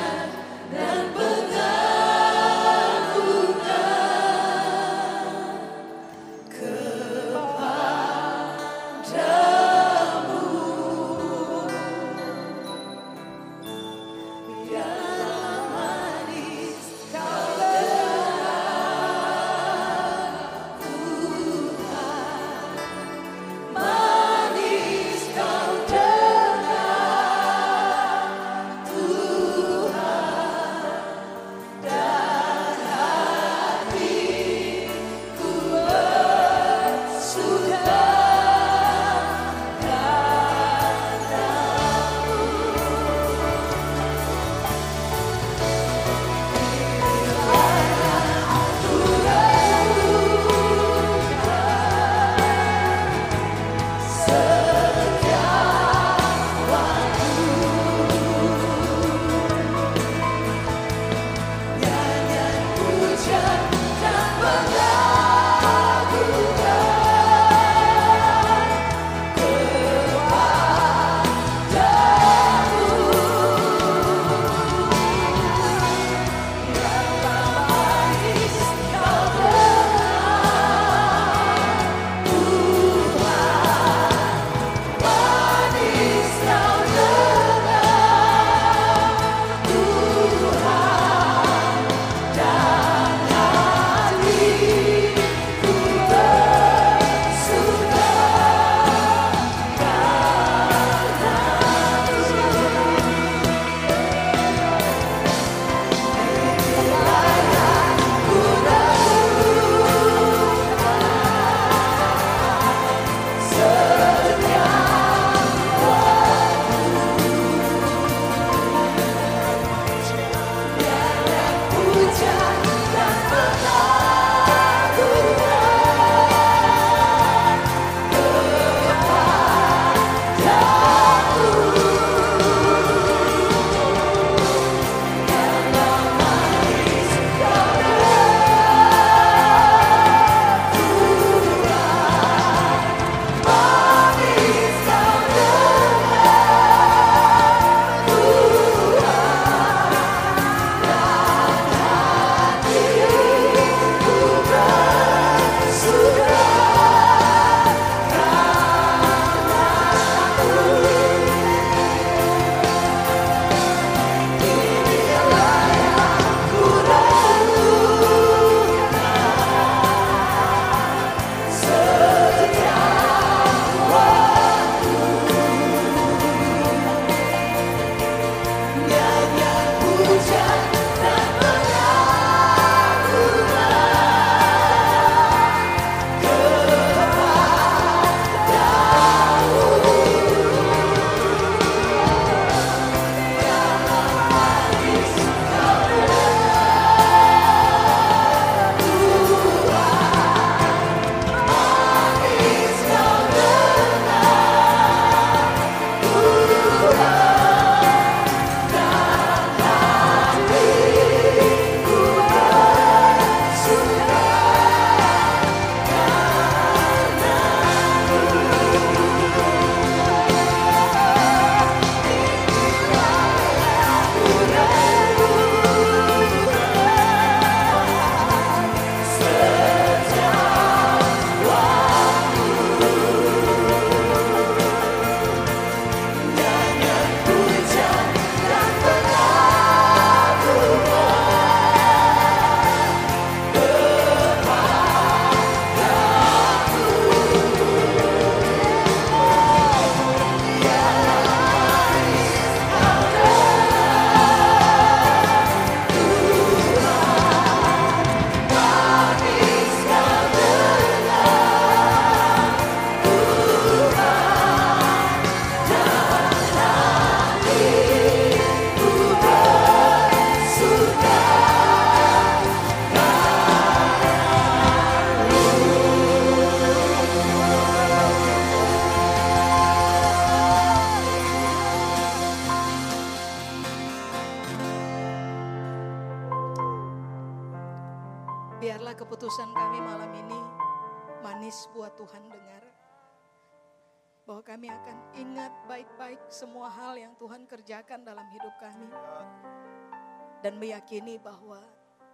Dan meyakini bahwa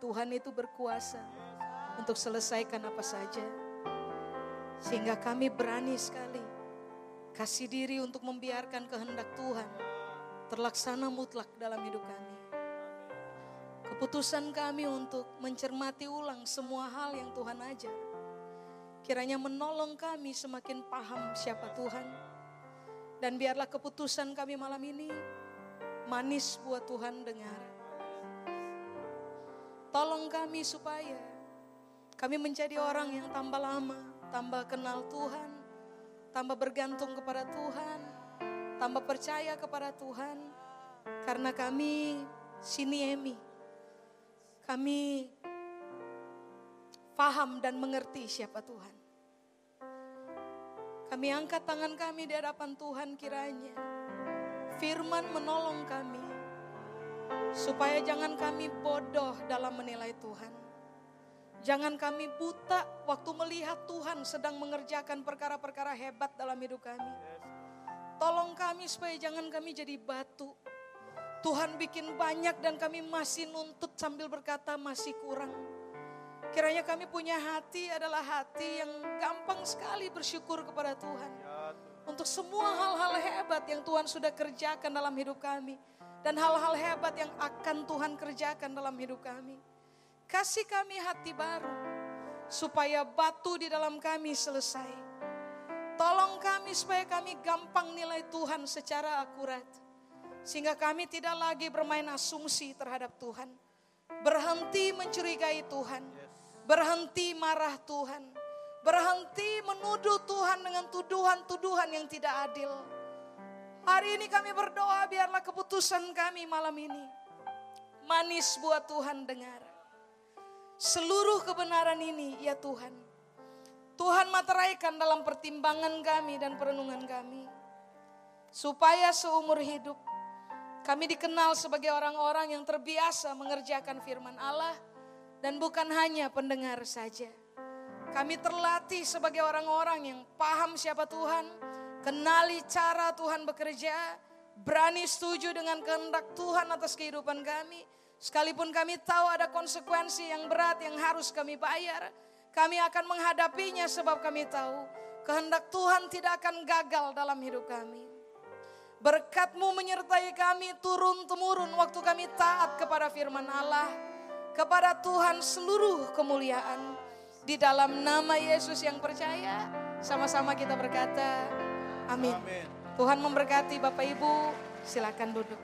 Tuhan itu berkuasa untuk selesaikan apa saja. Sehingga kami berani sekali kasih diri untuk membiarkan kehendak Tuhan terlaksana mutlak dalam hidup kami. Keputusan kami untuk mencermati ulang semua hal yang Tuhan ajar. Kiranya menolong kami semakin paham siapa Tuhan. Dan biarlah keputusan kami malam ini manis buat Tuhan dengar. Tolong kami supaya kami menjadi orang yang tambah lama, tambah kenal Tuhan, tambah bergantung kepada Tuhan, tambah percaya kepada Tuhan. Karena kami siniemi, kami paham dan mengerti siapa Tuhan. Kami angkat tangan kami di hadapan Tuhan kiranya. Firman menolong kami. Supaya jangan kami bodoh dalam menilai Tuhan. Jangan kami buta waktu melihat Tuhan sedang mengerjakan perkara-perkara hebat dalam hidup kami. Tolong kami supaya jangan kami jadi batu. Tuhan bikin banyak dan kami masih nuntut sambil berkata masih kurang. Kiranya kami punya hati adalah hati yang gampang sekali bersyukur kepada Tuhan. Untuk semua hal-hal hebat yang Tuhan sudah kerjakan dalam hidup kami. Dan hal-hal hebat yang akan Tuhan kerjakan dalam hidup kami. Kasih kami hati baru. Supaya batu di dalam kami selesai. Tolong kami supaya kami gampang nilai Tuhan secara akurat. Sehingga kami tidak lagi bermain asumsi terhadap Tuhan. Berhenti mencurigai Tuhan. Berhenti marah Tuhan. Berhenti menuduh Tuhan dengan tuduhan-tuduhan yang tidak adil. Hari ini kami berdoa biarlah keputusan kami malam ini. Manis buat Tuhan dengar. Seluruh kebenaran ini ya Tuhan. Tuhan materaikan dalam pertimbangan kami dan perenungan kami. Supaya seumur hidup kami dikenal sebagai orang-orang yang terbiasa mengerjakan firman Allah dan bukan hanya pendengar saja. Kami terlatih sebagai orang-orang yang paham siapa Tuhan, kenali cara Tuhan bekerja, berani setuju dengan kehendak Tuhan atas kehidupan kami. Sekalipun kami tahu ada konsekuensi yang berat yang harus kami bayar, kami akan menghadapinya sebab kami tahu kehendak Tuhan tidak akan gagal dalam hidup kami. Berkatmu menyertai kami turun-temurun waktu kami taat kepada firman Allah. Kepada Tuhan seluruh kemuliaan. Di dalam nama Yesus yang percaya, sama-sama kita berkata, amin. Tuhan memberkati Bapak Ibu, silakan duduk.